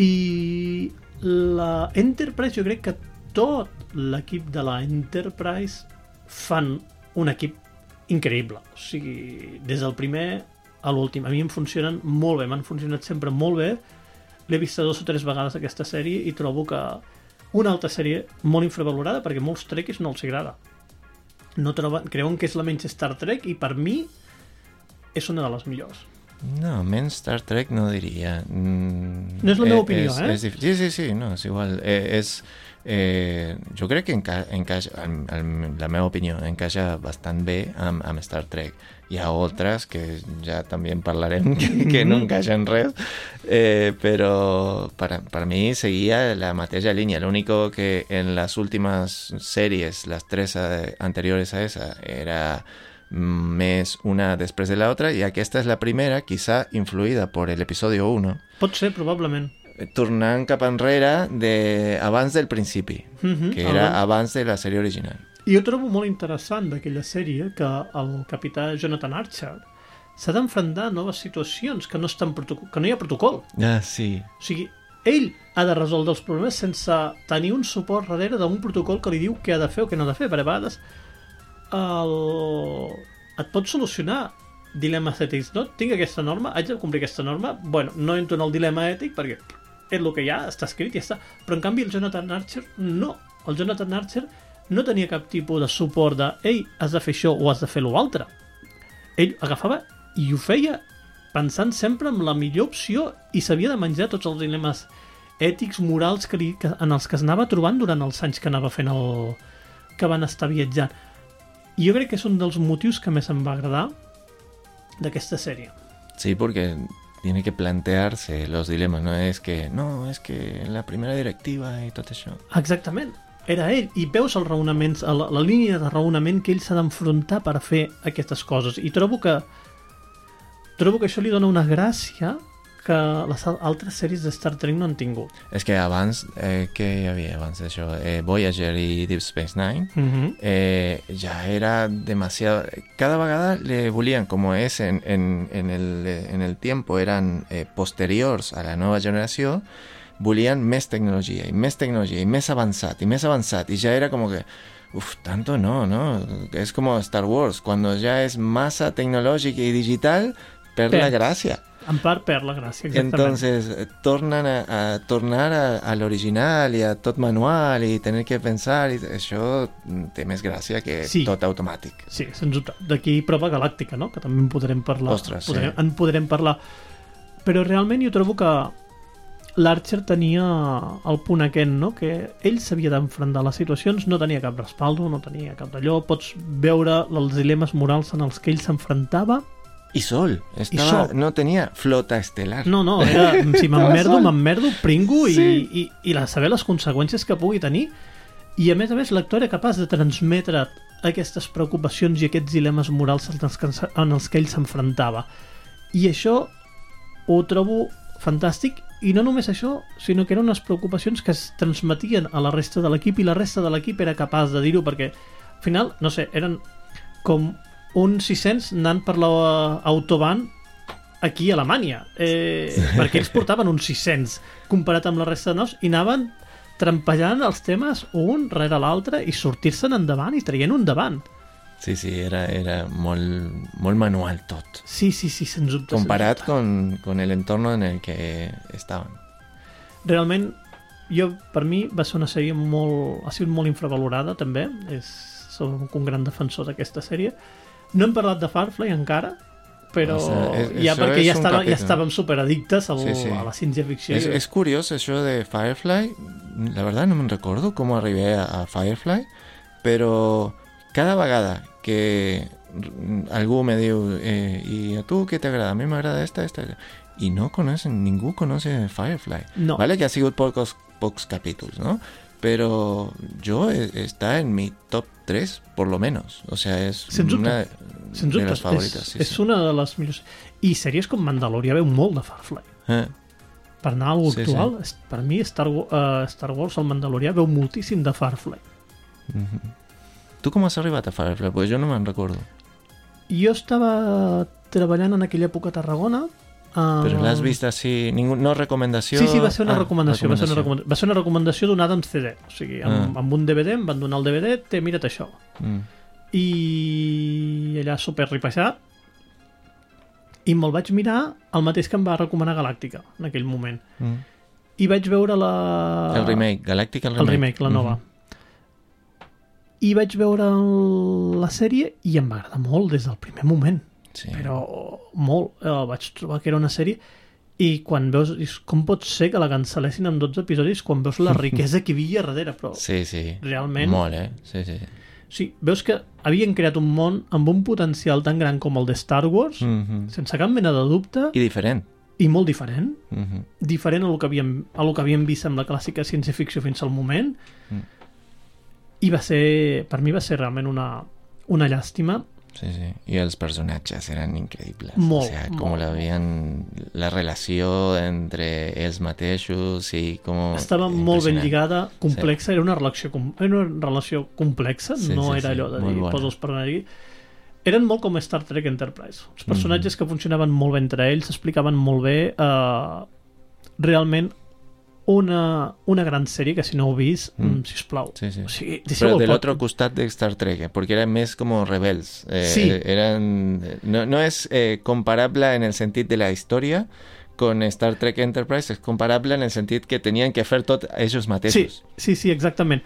I la Enterprise, jo crec que tot l'equip de la Enterprise fan un equip increïble. O sigui, des del primer a l'últim. A mi em funcionen molt bé, m'han funcionat sempre molt bé. L'he vist dos o tres vegades aquesta sèrie i trobo que una altra sèrie molt infravalorada perquè molts trequis no els agrada. No troben, creuen que és la menys Star Trek i per mi és una de les millors. No, menys Star Trek no diria. Mm, No és la meva opinió, és, eh? És, sí, sí, sí, no, és igual. Eh, és, eh, jo crec que enca encaixa, en, en la meva opinió, encaixa bastant bé amb, amb Star Trek. Hi ha altres que ja també en parlarem que, que no encaixen res, eh, però per, per mi seguia la mateixa línia. L'único que en las últimas series, las tres eh, anteriores a esa, era més una després de la otra y aquesta és la primera, quizá influïda por el episodio 1, Pot ser, probablement. Eh, tornant cap enrere de abans del principi, Mhm, que abans. era abans de la sèrie original. I jo trobo molt interessant d'aquella sèrie que el capità Jonathan Archer s'ha d'enfrontar a noves situacions que no, estan que no hi ha protocol. Ah, sí. O sigui, ell ha de resoldre els problemes sense tenir un suport darrere d'un protocol que li diu què ha de fer o què no ha de fer. Per a vegades el... et pot solucionar dilemes ètics. No, tinc aquesta norma, haig de complir aquesta norma. Bueno, no entro en el dilema ètic perquè és el que hi ha, està escrit i ja està. Però en canvi el Jonathan Archer no. El Jonathan Archer no tenia cap tipus de suport de ei, has de fer això o has de fer l'altre. Ell agafava i ho feia pensant sempre en la millor opció i s'havia de menjar tots els dilemes ètics, morals que li, que, en els que es anava trobant durant els anys que anava fent el... que van estar viatjant. I jo crec que és un dels motius que més em va agradar d'aquesta sèrie. Sí, porque tiene que plantearse los dilemas, no es que, no, es que la primera directiva y tot això. Exactament. Era ell. I veus els raonaments, la, la línia de raonament que ell s'ha d'enfrontar per fer aquestes coses. I trobo que trobo que això li dona una gràcia que les al- altres sèries de Star Trek no han tingut. És que abans, eh, què hi havia abans d'això? Eh, Voyager i Deep Space Nine, Mm -hmm. eh, ya era demasiado. Cada vegada le volían, como es en, en, en, el, en el tiempo, eran eh, posteriors a la nova generació, volien més tecnologia, i més tecnologia, i més avançat, i més avançat, i ja era como que, uf, tanto no, ¿no? Es como Star Wars, cuando ya es masa tecnológica y digital, perde la gracia. En part perd la gràcia, exactament. Entonces, eh, tornan a, a tornar a, a l'original i a tot manual i tenir que pensar, i això té més gràcia que Sí. tot automàtic. Sí, sens dubte. D'aquí prova galàctica, no? Que també en podrem parlar. Ostres, sí. podrem, En podrem parlar. Però realment jo trobo que l'Archer tenia el punt aquest, no? Que ell s'havia d'enfrontar a les situacions, no tenia cap respaldo, no tenia cap d'allò. Pots veure els dilemes morals en els que ell s'enfrontava. I sol, estava, sol. no tenia flota estel·lar. No, no, era, si m'emmerdo, m'emmerdo, pringo i, Sí. i, i la, saber les conseqüències que pugui tenir. I a més a més l'actor era capaç de transmetre aquestes preocupacions i aquests dilemes morals en els que, en els que ell s'enfrontava. I això ho trobo fantàstic i no només això, sinó que eren unes preocupacions que es transmetien a la resta de l'equip i la resta de l'equip era capaç de dir-ho perquè al final, no sé, eren com uns 600 anant per l'autobahn aquí a Alemanya eh, perquè ells portaven uns 600 comparat amb la resta de naus i anaven trampejant els temes un rere l'altre i sortir-se'n endavant i traient un davant Sí, sí, era, era molt, molt manual tot. sí, sí, sí, sens dubte sens Comparat dubte. con, con el entorno en el que estaven. realment jo, per mi va ser una sèrie molt, ha sigut molt infravalorada també és, soc un gran defensor d'aquesta sèrie no hem parlat de Firefly encara però O sea, es- ja això perquè és ja, estava, ja capítol. estàvem superaddictes al, Sí, sí. a la ciència-ficció Es, es curioso eso de Firefly. La verdad no me recuerdo cómo arribé a, a Firefly, pero cada vegada que algú me diu eh, i a tu què t'agrada? A mi m'agrada esta, esta. y no conocen, ningún conoce Firefly. No. Vale que ha sido pocos, pocos capítulos, ¿no? Pero yo eh, está en mi top 3, por lo menos. O sea, es Sens dubte. una Sens de las favoritas. és, sí, és sí. una de les millors... I sèries com Mandalorian veu molt de Firefly. Eh, Per anar a Sí, actual, és- per mi Star, eh, Star Wars, el Mandalorià, veu moltíssim de Firefly. ujú. ¿Tú cómo has arribat a Firefly? Pues yo no me'n recordo. Jo estava treballant en aquella època a Tarragona. Uh, Però l'has vist així? Ningú, no recomanació? Sí, sí, va ser una Ah, recomanació. Va ser una, recomanació. va ser una recomanació donada amb CD. O sigui, amb, Ah. amb un DVD em van donar el DVD, té, mira't això. Mm. I allà super ripejat. I me'l vaig mirar el mateix que em va recomanar Galàctica en aquell moment. Mm. I vaig veure la... El remake, Galàctica el El remake. remake, la nova. Mhm. I vaig veure el, la sèrie i em va agradar molt des del primer moment. Sí. Però molt. Eh, vaig trobar que era una sèrie i quan veus... dius, Com pot ser que la cancel·lessin en 12 episodis quan veus la riquesa que hi havia darrere? Però Sí, sí. realment... Molt, eh? Sí, sí. Sí, veus que havien creat un món amb un potencial tan gran com el de Star Wars, Mhm. sense cap mena de dubte, I diferent. i molt diferent. Mhm. diferent a lo que havíem, a lo que havíem vist amb la clàssica ciència-ficció fins al moment Mm. i va ser, per mi va ser realment una, una llàstima Sí, sí. Y los personajes eran increíbles. Molt, o sea, como molt. la veían, la relació entre els mateixos i com... estava molt ben lligada, complexa, era una relació, com- era una relació complexa, Sí, no sí, era sí, allò de molt dir, bona. posa els personatges eren molt com Star Trek Enterprise els personatges que funcionaven molt bé entre ells s'explicaven molt bé eh, realment una, una gran sèrie que si no heu vist, Mm. mm. sisplau Sí, sí. o sigui, del pod- otro costat de Star Trek, eh, porque eran más como rebels. Eh, Sí. Eran, no, no es eh, comparable en el sentido de la historia con Star Trek Enterprise, es comparable en el sentido que tenían que hacer tot ellos Sí, mateixos. sí, sí, exactament.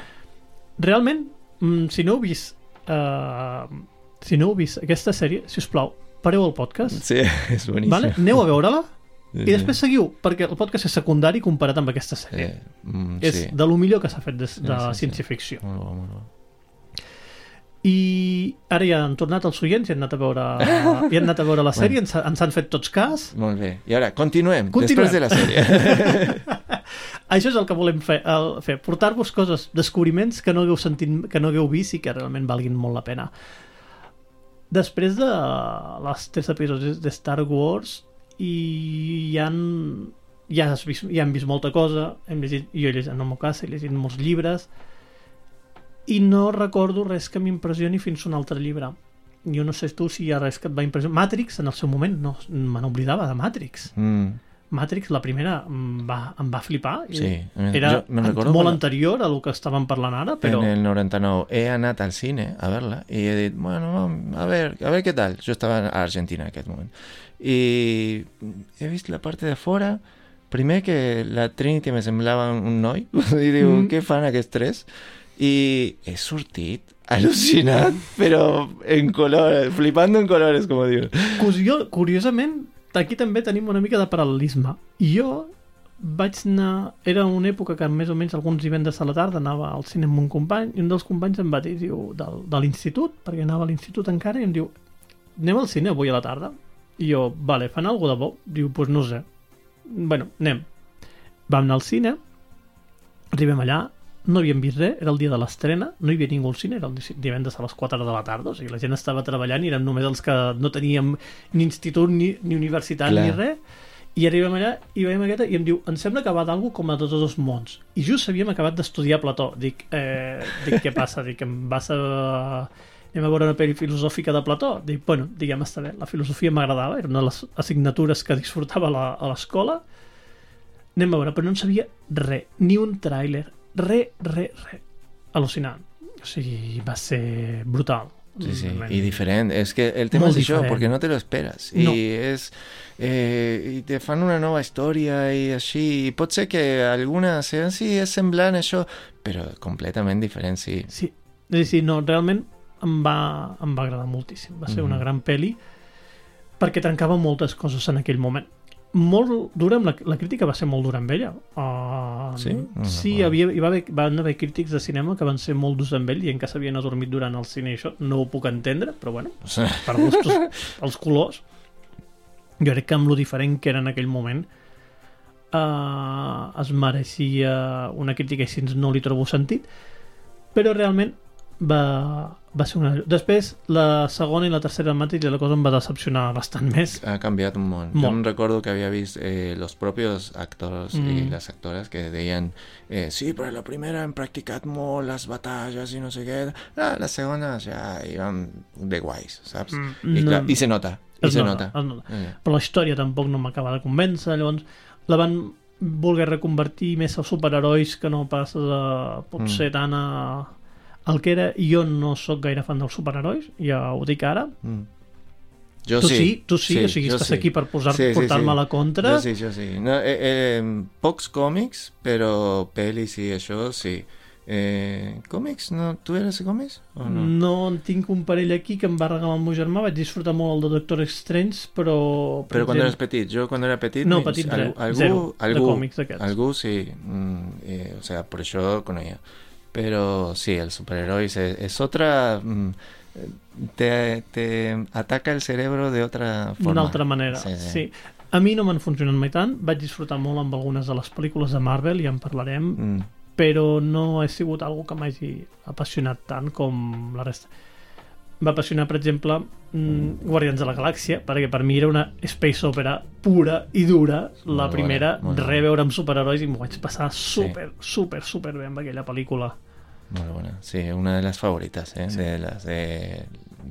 Realment, mm, si no heu vist uh, si no heu vist aquesta sèrie, si us plau, pareu el podcast, Sí, es buenísimo. vale? aneu a veure-la Sí, i després seguiu, perquè el podcast és secundari comparat amb aquesta sí. sèrie. Eh, mm, És sí. de lo millor que s'ha fet de, de sí, sí. ciència-ficció. Molt bo, molt bo. I ara ja han tornat els oients i han anat a veure, i han anat a veure la sèrie, ens, ens han fet tots cas. Molt bé. I ara, continuem, Continuem. després de la sèrie. Això és el que volem fer, el, fer portar-vos coses, descobriments que no hagueu sentit, que no hagueu vist i que realment valguin molt la pena. Després de les tres episodis de Star Wars i hi han ja, has vist, ja hem vist molta cosa hem llegit, jo he llegit, en el meu cas he llegit molts llibres i no recordo res que m'impressioni fins a un altre llibre jo no sé tu si hi ha res que et va impressionar Matrix en el seu moment, no, me n'oblidava de Matrix Mm, Matrix, la primera, em va, em va flipar. sí. Era Jo recordo molt quan- anterior a lo que estàvem parlant ara, però... En el 99 he anat al cine a verla i he dit, bueno, a ver, a ver qué tal. Jo estava a Argentina en aquest moment. I he vist la part de fora, primer que la Trinity me semblava un noi, i diu, Mm. què fan aquests tres? I he sortit al·lucinat, però en colores, flipando en colores, com diu. Curio, curiosament, aquí també tenim una mica de paral·lelisme. Jo vaig anar... Era una època que més o menys alguns divendres a la tarda anava al cine amb un company i un dels companys em va dir, diu, del, de l'institut, perquè anava a l'institut encara, i em diu, anem al cine avui a la tarda? I jo, vale, fan alguna de bo? Diu, doncs pues no sé. Bueno, anem. Vam anar al cine, arribem allà, no havíem vist res, era el dia de l'estrena, no hi havia ningú al cine, era el divendres a les 4 de la tarda, o sigui, la gent estava treballant i érem només els que no teníem ni institut ni, ni universitat Clar. ni res, i arribem allà i veiem aquesta i em diu, em sembla que va d'algú com a tots dos mons. I just havíem acabat d'estudiar Plató. Dic, eh, dic, què passa? Dic, em vas a... Anem a veure una pel·li filosòfica de Plató? Dic, bueno, diguem, està bé. La filosofia m'agradava, era una de les assignatures que disfrutava la- a l'escola. Anem a veure, però no en sabia res, ni un tràiler, res, res, res. Al·lucinant. O sigui, va ser brutal. Sí, sí, y diferente. Es que el tema Molt es això, diferent. porque no te lo esperas. No. Y es... Eh, i te fan una nova història i així, i pot ser que alguna sí, és semblant a això, però completament diferent, sí. Sí, sí, no, realment em va, em va agradar moltíssim. Va ser una Mhm. gran pel·li perquè trencava moltes coses en aquell moment. Molt dura, amb la, la crítica va ser molt dura amb ella. Uh, Sí? No, sí, no. havia, hi va haver, van haver crítics de cinema que van ser molt durs amb ell i en què s'havien adormit durant el cine i això no ho puc entendre, però bueno, per gustos, els colors. jo crec que amb lo diferent que era en aquell moment eh, es mereixia una crítica i si no li trobo sentit però realment va, va ser una... Després, la segona i la tercera Matrix la cosa em va decepcionar bastant més. Ha canviat un món. Molt. Yo no recuerdo que había visto eh, los propios actores y Mm. las actoras que decían, eh, sí, pero la primera han practicat molt las batallas y no sé qué. Ah, la segunda ya iban de guays, ¿sabes? Mm, no. clar, y se nota, y Es se nota, nota. es nota. Eh, Però la història tampoc no m'acaba de convèncer, llavors la van voler reconvertir més a superherois que no pas a, potser Mm. tant a, el que era jo no sóc gaire fan dels superherois ja ho dic ara mm. Yo tu sí. sí, tu sí, o sigui, estàs sí. aquí per posar, Sí, sí, portar-me sí. a la contra Yo sí, yo sí. No, eh, eh, pocs còmics, però pel·lis i això sí. Eh, còmics? No, tu eres de còmics? O no? no en tinc un parell aquí que em va regalar el meu germà vaig disfrutar molt el de Doctor Strange però per Però quan eres exemple, petit, jo quan era petit... No, petit al- res, algú, zero de algú, còmics d'aquests. Algú sí, mm, eh, o sea, por això coneixia. Pero sí, el superhéroe es, es otra... mm, te, te ataca el cerebro de otra forma. d'una altra manera Sí, sí. sí. a mi no m'han funcionat mai tant vaig disfrutar molt amb algunes de les pel·lícules de Marvel i en parlarem Mm, però no he sigut algo que m'hagi apassionat tant com la resta. Va apassionar, per exemple, mm, Guardians de la Galàxia, perquè per mi era una space opera pura i dura. La Molt primera, bona, molt bona. veure amb superherois i m'ho vaig passar super, super, super bé amb aquella pel·lícula. muy buena. Sí, una de las favoritas, ¿eh? Sí. De las de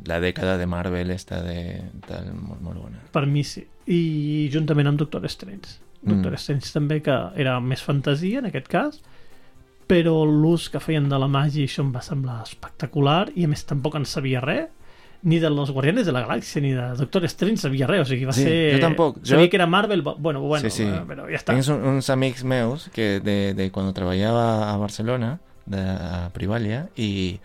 la década de Marvel esta de tal, muy, muy buena. Per mi sí. I juntament amb Doctor Strange. Doctor Mm. Strange també, que era més fantasia en aquest cas, però l'ús que feien de la màgia i això em va semblar espectacular i a més tampoc en sabia res ni de los Guardianes de la Galàxia ni de Doctor Strange sabia res, o sigui, va Sí, ser... jo tampoc. Sabia Jo- que era Marvel, bueno, bueno, Sí, sí. eh, però ja està. Tienes un- uns amics meus que de, de cuando trabajaba a Barcelona, de, a Privalia, y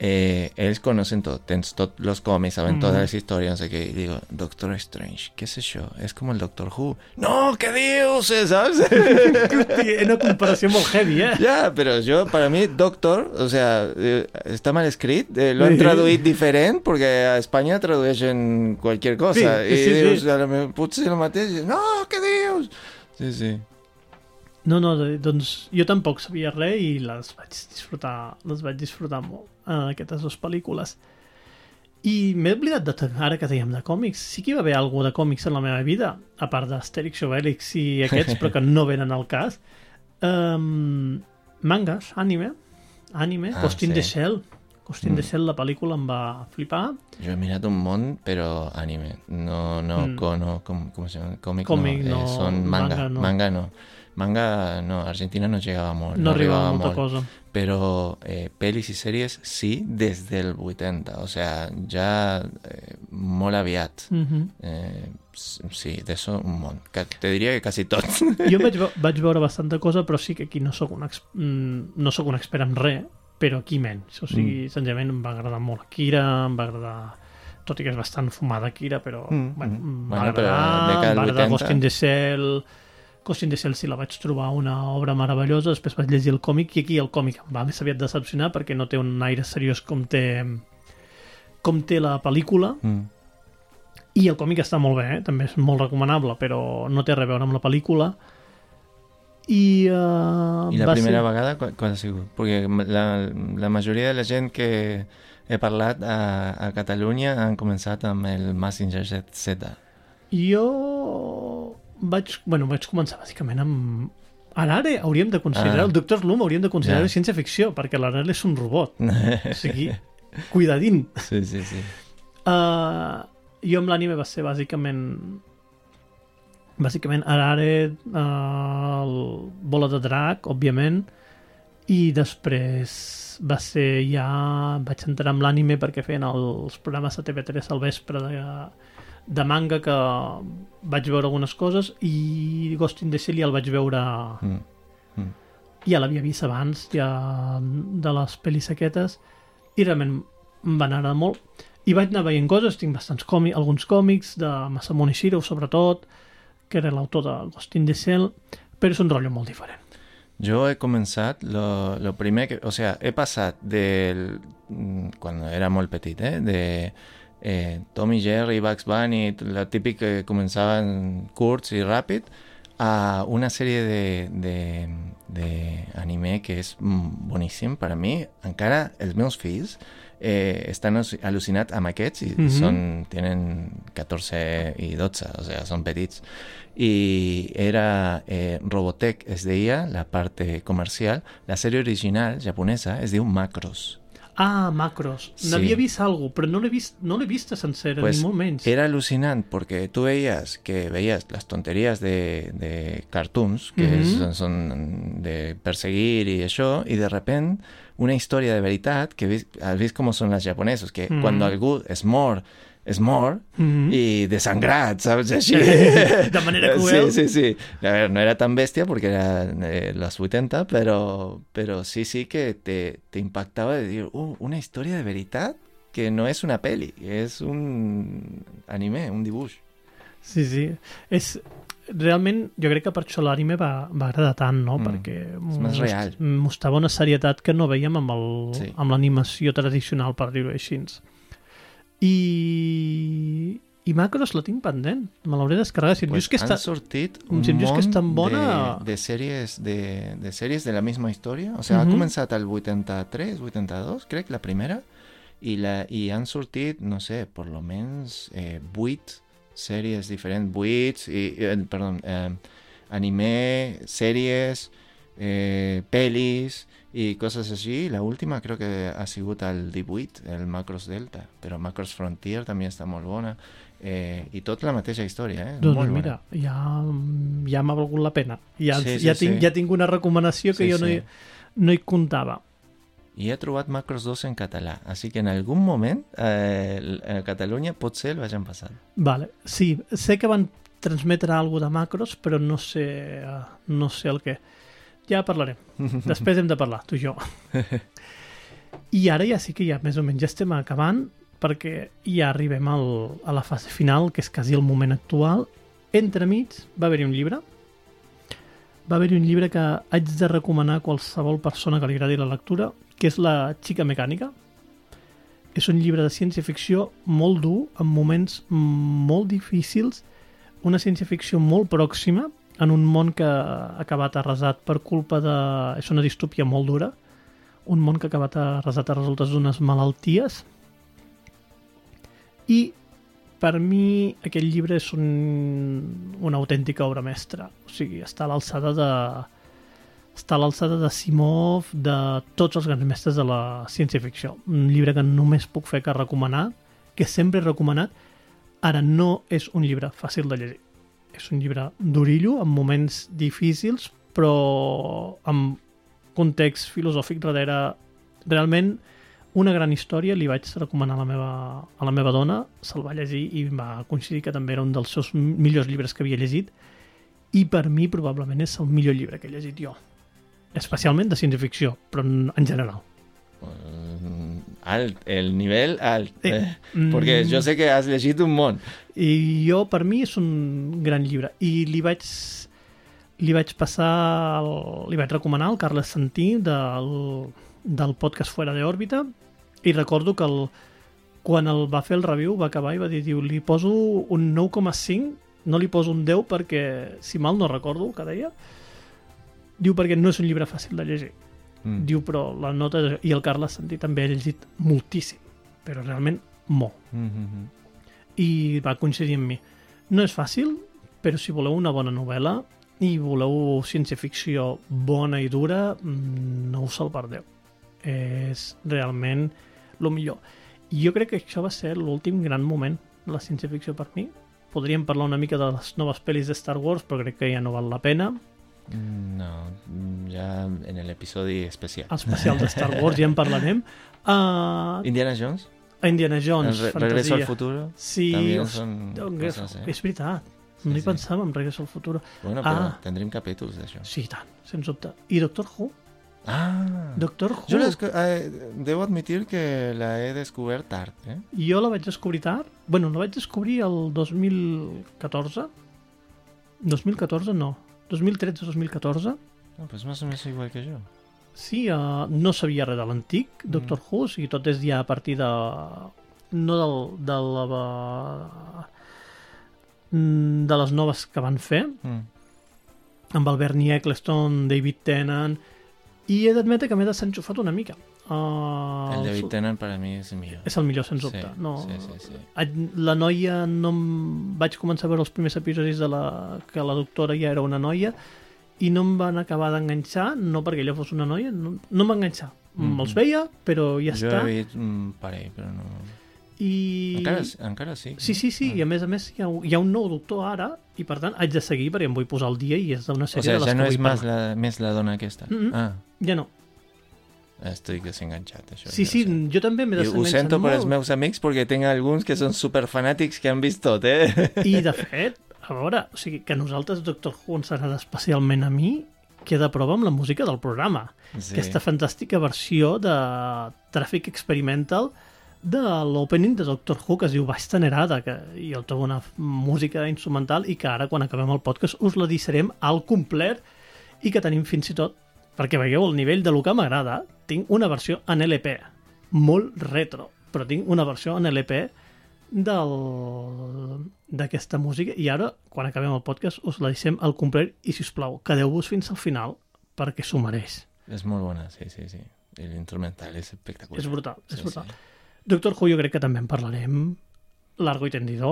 eh, ellos conocen todo, tens tots los cómics, saben Mm. todas las historias, no sé qué, y digo, Doctor Strange, ¿qué sé yo? Es como el Doctor Who. ¡No, qué dioses! ¿Sabes? Era una comparació molt heavy, eh? ya, pero yo, para mí, Doctor, o sea, eh, está mal escrito, eh, lo han traduït diferent, porque a España tradueixen cualquier cosa, Sí, y sí, dius, sí. a lo- potser el mateix, no, què dius? Sí, sí. No, no, doncs jo tampoc sabia res i les vaig disfrutar, les vaig disfrutar molt, eh, aquestes dues pel·lícules. I m'he oblidat de ara que dèiem de còmics. Sí que hi va haver algú de còmics en la meva vida, a part d'Astèrix, Obélix i aquests, però que no venen al cas. Um, mangas, anime, anime, Ah, Ghost in sí. the Shell. Ghost in the Mm. Shell, la pel·lícula em va flipar. Yo he mirado un mon, pero anime. No, no, Mm. co- no, ¿cómo, cómo se llama? Cómic, Cómic no, eh, no, son manga. manga no. Manga no. Manga no, Argentina no llegaba molt. No, arribava arribava molta molt. cosa. Pero eh, pelis y series sí, desde el 80. O sea, ya eh, molt aviat. Mhm. Eh, s- sí, de eso un mon. Ca- Te diría que casi tot. Jo vaig, vaig veure bastanta cosa, però sí que aquí no sóc un, ex, mm, no sóc un expert en res, però aquí menys. O sigui, mm. senzillament em va agradar molt Akira, em va agradar tot i que és bastant fumada Akira, però Mm, bueno, mm. em va Bueno, però agradar, dècada em va del agradar 80. Ghost in the Shell, Ghost in the Shell sí la vaig trobar una obra meravellosa, després vaig llegir el còmic i aquí el còmic em va més aviat decepcionar perquè no té un aire seriós com té com té la pel·lícula Mm. i el còmic està molt bé, eh? també és molt recomanable, però no té res a veure amb la pel·lícula. I, uh, I la va primera ser... vegada quan, quan ha sigut? Perquè la, la majoria de la gent que he parlat a, a Catalunya han començat amb el Massinger Z. Jo vaig, bueno, vaig començar bàsicament amb... Arare hauríem de considerar, Ah. el Doctor Slum hauríem de considerar Ja. ciència-ficció, perquè l'Arare és un robot. O sigui, cuidadín. sí, sí, sí. Uh, jo amb l'anime va ser bàsicament bàsicament Arare uh, el Bola de Drac, òbviament i després va ser ja vaig entrar amb l'anime perquè feien els programes de TV3 al vespre de, de manga que vaig veure algunes coses i Ghost in the Shell ja el vaig veure Mm. ja l'havia vist abans ja de les pel·lis aquestes i realment em van agradar molt i vaig anar veient coses, tinc bastants còmics, alguns còmics de Masamune Shiro sobretot, que era l'autor de Ghost in the Shell, però és un rotllo molt diferent. Yo he comenzado, lo, lo primero que, o sea, he pasado del, mm, cuando era muy petit, ¿eh? de, eh, Tom i Jerry, Bugs Bunny, la típica que començaven curts i ràpid, a una sèrie de, de, de anime que és mm, boníssim per a mi. Encara els meus fills eh, estan al·lu- al·lucinats amb aquests i Mhm. són, tenen 14 i 12, o sigui, són petits. I era eh, Robotech, es deia, la part eh, comercial. La sèrie original japonesa es diu Macros. Ah, Macros. Sí. N'havia vist alguna però no l'he vist, no l'he vista sencera, Pues ni molt menys. Era alucinant porque tú veías que veías las tonterías de, de cartoons, que Mhm. son, son de perseguir y eso, y de repente una historia de veritat que ves, has vist com són les japonesos, que Mhm. quan algú és mort, és mort, Mhm. i desangrat, saps? Així. De manera cruel. Sí, sí, sí. A ver, no era tan bestia porque era eh, los 80, pero, pero sí, sí que te, te impactaba de decir, uh, una historia de veritat que no és una peli, és un anime, un dibuix. Sí, sí. És, realment, jo crec que per això l'anime va, va agradar tant, no? Mm. Perquè mos- real. mostrava una serietat que no veiem amb el- Sí. amb l'animació tradicional, per dir-ho així. I... I Macros la tinc pendent. Me l'hauré descarregat. Si em Pues dius que han està... sortit un si dius que és tan bona- de, de, sèries de, de sèries de la misma història. O sigui, Mhm. ha començat el 83, 82, crec, la primera, i, la, i han sortit, no sé, per lo menys eh, 8 sèries diferents, 8, i, eh, perdó, eh, anime, sèries, eh, pelis i coses així. La última crec que ha sigut el 18, el Macros Delta, però Macros Frontier també està molt bona. Eh, I tot la mateixa història, eh? Doncs molt mira, ja, ja m'ha valgut la pena. Ja, Sí, sí, ja, tinc, sí. ja tinc una recomanació que Sí, jo no, sí. hi, no hi comptava. I he trobat Macros 2 en català, així que en algun moment eh, a Catalunya potser el vagin passant. Vale. Sí, sé que van transmetre alguna de macros, però no sé, eh, no sé el què. Ja parlarem. Després hem de parlar, tu i jo. I ara ja sí que ja més o menys ja estem acabant perquè ja arribem al, a la fase final, que és quasi el moment actual. Entremig va haver-hi un llibre. Va haver-hi un llibre que haig de recomanar a qualsevol persona que li agradi la lectura, que és La xica mecànica. És un llibre de ciència-ficció molt dur, amb moments molt difícils, una ciència-ficció molt pròxima, en un món que ha acabat arrasat per culpa de... És una distòpia molt dura, un món que ha acabat arrasat a resultes d'unes malalties. I per mi aquest llibre és un, una autèntica obra mestra. O sigui, està a l'alçada de està a l'alçada de Simov, de tots els grans mestres de la ciència-ficció. Un llibre que només puc fer que recomanar, que sempre he recomanat. Ara no és un llibre fàcil de llegir. És un llibre d'orillo, amb moments difícils, però amb context filosòfic darrere. Realment, una gran història, li vaig recomanar a la meva, a la meva dona, se'l va llegir i va coincidir que també era un dels seus millors llibres que havia llegit i per mi probablement és el millor llibre que he llegit jo especialment de ciència-ficció, però en, en general. Mm, alt, el nivell alt. Eh, Eh, mm. perquè jo sé que has llegit un món. I jo, per mi, és un gran llibre. I li vaig, li vaig passar, el, li vaig recomanar al Carles Santí del, del podcast Fuera de òrbita i recordo que el, quan el va fer el review va acabar i va dir, diu, li poso un 9,5, no li poso un 10 perquè, si mal no recordo que deia, diu perquè no és un llibre fàcil de llegir. Mm. Diu, però la nota... I el Carles Santí també ha llegit moltíssim, però realment molt. Mm -hmm. I va coincidir amb mi. No és fàcil, però si voleu una bona novel·la i voleu ciència-ficció bona i dura, mm, no us el perdeu. És realment el millor. I jo crec que això va ser l'últim gran moment de la ciència-ficció per mi. Podríem parlar una mica de les noves pel·lis de Star Wars, però crec que ja no val la pena. No, ja en el episodi especial. Especial de Star Wars, ja en parlarem. Uh, Indiana Jones, Indiana Jones, re Regreso al fantasia. futuro, Sí, os- son Regreso- cosas, eh? és veritat. Sí, no hi sí. pensava en Regreso al futuro. Bueno, però Ah. tindrem capítols d'això. Sí, tant, sens dubte. I Doctor Who? Ah! Doctor Who. Jo eh, debo admitir que la he descobert tard, eh? Jo la vaig descobrir tard. Bueno, la vaig descobrir el 2014. 2014 no. 2013-2014. No, pues más o menos igual que jo. Sí, uh, no sabia res de l'antic Mm. Doctor Who, o sigui, tot és ja a partir de no del, de la... mm, de les noves que van fer, Mm. amb el Bernie Eccleston, David Tennant, i he d'admetre que m'he desenxufat una mica. Uh, El David Tennant para mí és el millor. És el millor, sens Sí, dubte. no, sí, sí, sí. A- La noia no em... vaig començar a veure els primers episodis de la... que la doctora ja era una noia i no em van acabar d'enganxar, no perquè ella fos una noia, no, no em va enganxar. Mm Mhm. Me'ls veia, però ja jo està. he vist un parell, però no... I... Encara, encara sí. Sí, sí, sí, i a més a més hi ha, hi ha un nou doctor ara i per tant haig de seguir perquè em vull posar al dia i és d'una O sèrie sea, de les ja no que és parlar. la, més la dona aquesta. Mm-mm. Ah, Ja no. Estic desenganxat, això. Sí, sí, sé. jo també m'he I ho desenganxat sento per els meus amics perquè tinc alguns que són superfanàtics que han vist tot, eh? I, de fet, a veure, o sigui, que a nosaltres Doctor Who ens agrada especialment a mi, queda prova amb la música del programa. Sí. Aquesta fantàstica versió de Traffic Experimental de l'opening de Doctor Who que es diu Bastanerada, que jo trobo una música instrumental i que ara, quan acabem el podcast, us la deixarem al complet i que tenim fins i tot, perquè veieu el nivell de lo que m'agrada, tinc una versió en LP, molt retro, però tinc una versió en LP del d'aquesta música i ara, quan acabem el podcast, us la deixem al complet i, si us plau, quedeu-vos fins al final perquè s'ho mereix. És molt bona, sí, sí, sí. I L'instrumental és espectacular. És brutal, és Sí, brutal. sí. Doctor Who jo crec que també en parlarem largo i tendido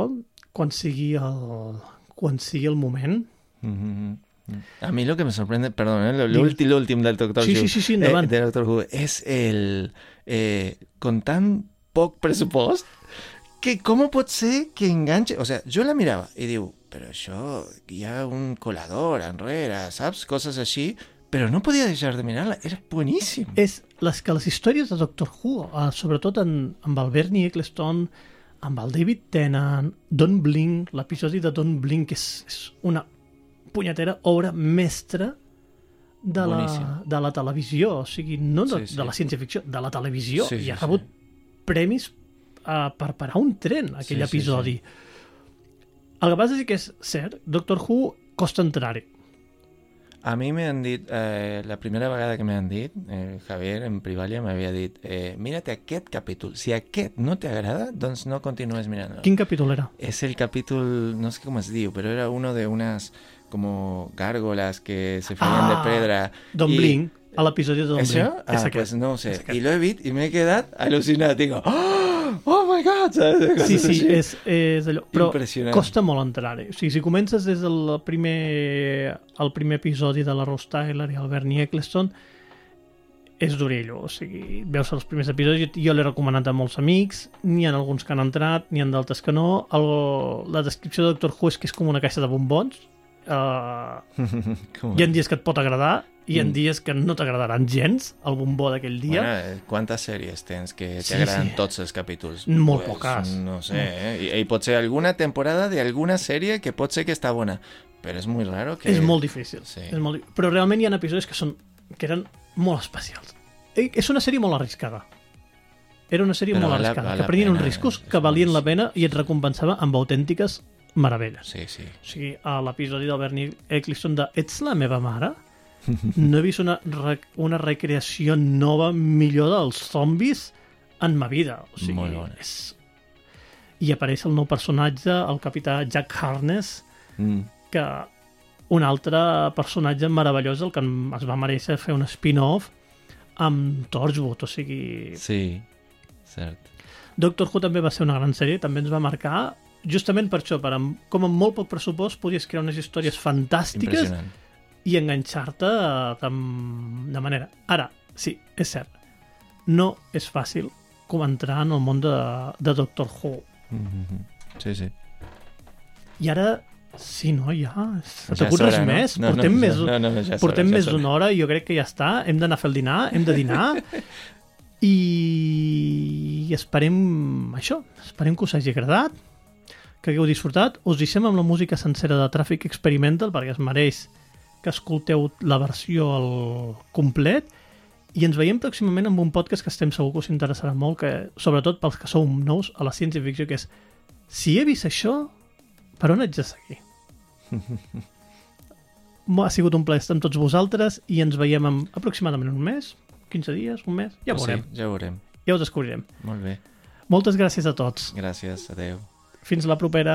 quan sigui el, quan sigui el moment. Mhm. A mí lo que me sorprende, perdón, ¿eh? lo, lo ulti- lo último del Doctor Sí, Who, sí, sí, sí, eh, endavant. de Doctor Who es el eh, con tan poc pressupost que com pot ser que enganche... O sea, jo la mirava i diu, però això, hi ha un colador enrere, saps? Coses així, però no podia deixar de mirar-la, era boníssim. És les que les històries de Doctor Who, eh, sobretot en, amb el Bernie Eccleston, amb el David Tennant, Don Blink, l'episodi de Don Blink, és, és una punyetera obra mestra de la, de la televisió, o sigui, no de, Sí, sí. de la ciència-ficció, de la televisió, Sí, sí, i ha sí. rebut premis uh, per parar un tren, aquell Sí, sí, episodi. El que passa és que és cert, Doctor Who costa entrar-hi. A mi m'han dit, eh, la primera vegada que m'han dit, eh, Javier en Privalia m'havia dit, eh, mírate aquest capítol, si aquest no t'agrada, doncs no continues mirant-lo. Quin capítol era? Es el capítulo, no sé cómo es digo, pero era uno de unas como gárgolas que se feien Ah, de pedra. Don I- Blink, a l'episodi de Don. Blink. Ah, és pues no ho sé. I l'ho he vist i m'he quedat al·lucinat. Digo, oh, oh my God! ¿sabes? Sí, sí, així. és, és allò. Però costa molt entrar-hi. O sigui, si comences des del primer, el primer episodi de la Rose Tyler i el Bernie Eccleston, és d'orello. O sigui, veus els primers episodis, jo l'he recomanat a molts amics, n'hi ha alguns que han entrat, n'hi ha d'altres que no. El, la descripció de Doctor Who és que és com una caixa de bombons. Uh, hi ha dies que et pot agradar i ha Mm. dies que no t'agradaran gens, el bombó d'aquell dia. Bueno, eh, quantes sèries tens que Sí, t'agraden sí. tots els capítols? Molt poques. No sé, eh? I, I pot ser alguna temporada d'alguna sèrie que pot ser que està bona, però és molt raro que... És molt difícil. Sí. És molt... Però realment hi ha episodis que, són, que eren molt especials. Eh, És una sèrie molt arriscada. Era una sèrie Però molt val la- arriscada, val que la prenien uns riscos que valien la pena i et recompensava amb autèntiques meravelles. Sí, sí. O sigui, a l'episodi del Bernie Eccleston de Ets la meva mare, no he vist una, re una recreació nova millor dels zombis en ma vida. O sigui, Molt bona. És... I apareix el nou personatge, el capità Jack Harness, Mm. que un altre personatge meravellós el que es va mereixer fer un spin-off amb Torchwood, o sigui... Sí, cert. Doctor Who també va ser una gran sèrie, també ens va marcar justament per això, per amb, com amb molt poc pressupost podies crear unes històries fantàstiques i enganxar-te eh, de, de manera... Ara, sí, és cert, no és fàcil com entrar en el món de, de Doctor Who. Mhm. Sí, sí. I ara, sí, no, ja... Se Ja t'acut res no? més? No, no, portem ja- més, no, no, no, ja portem ja més d'una hora i jo crec que ja està. Hem d'anar a fer el dinar, hem de dinar i esperem això, esperem que us hagi agradat, que hagueu disfrutat. Us deixem amb la música sencera de Traffic Experimental perquè es mereix que escolteu la versió al complet i ens veiem pròximament amb un podcast que estem segur que us interessarà molt, que, sobretot pels que sou nous a la ciència-ficció, que és si he vist això, per on haig de seguir? Ha sigut un plaer estar amb tots vosaltres i ens veiem en aproximadament un mes, 15 dies, un mes, ja ho Pues veurem, Sí, ja ho veurem. ja ho descobrirem. Molt bé. Moltes gràcies a tots. Gràcies, adeu. Fins la propera.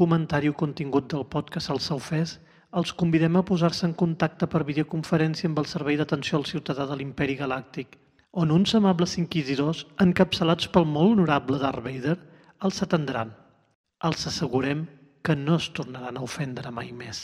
Comentari o contingut del podcast els ha ofès, els convidem a posar-se en contacte per videoconferència amb el Servei d'Atenció al Ciutadà de l'Imperi Galàctic, on uns amables inquisidors, encapçalats pel molt honorable Darth Vader, els atendran. Els assegurem que no es tornaran a ofendre mai més.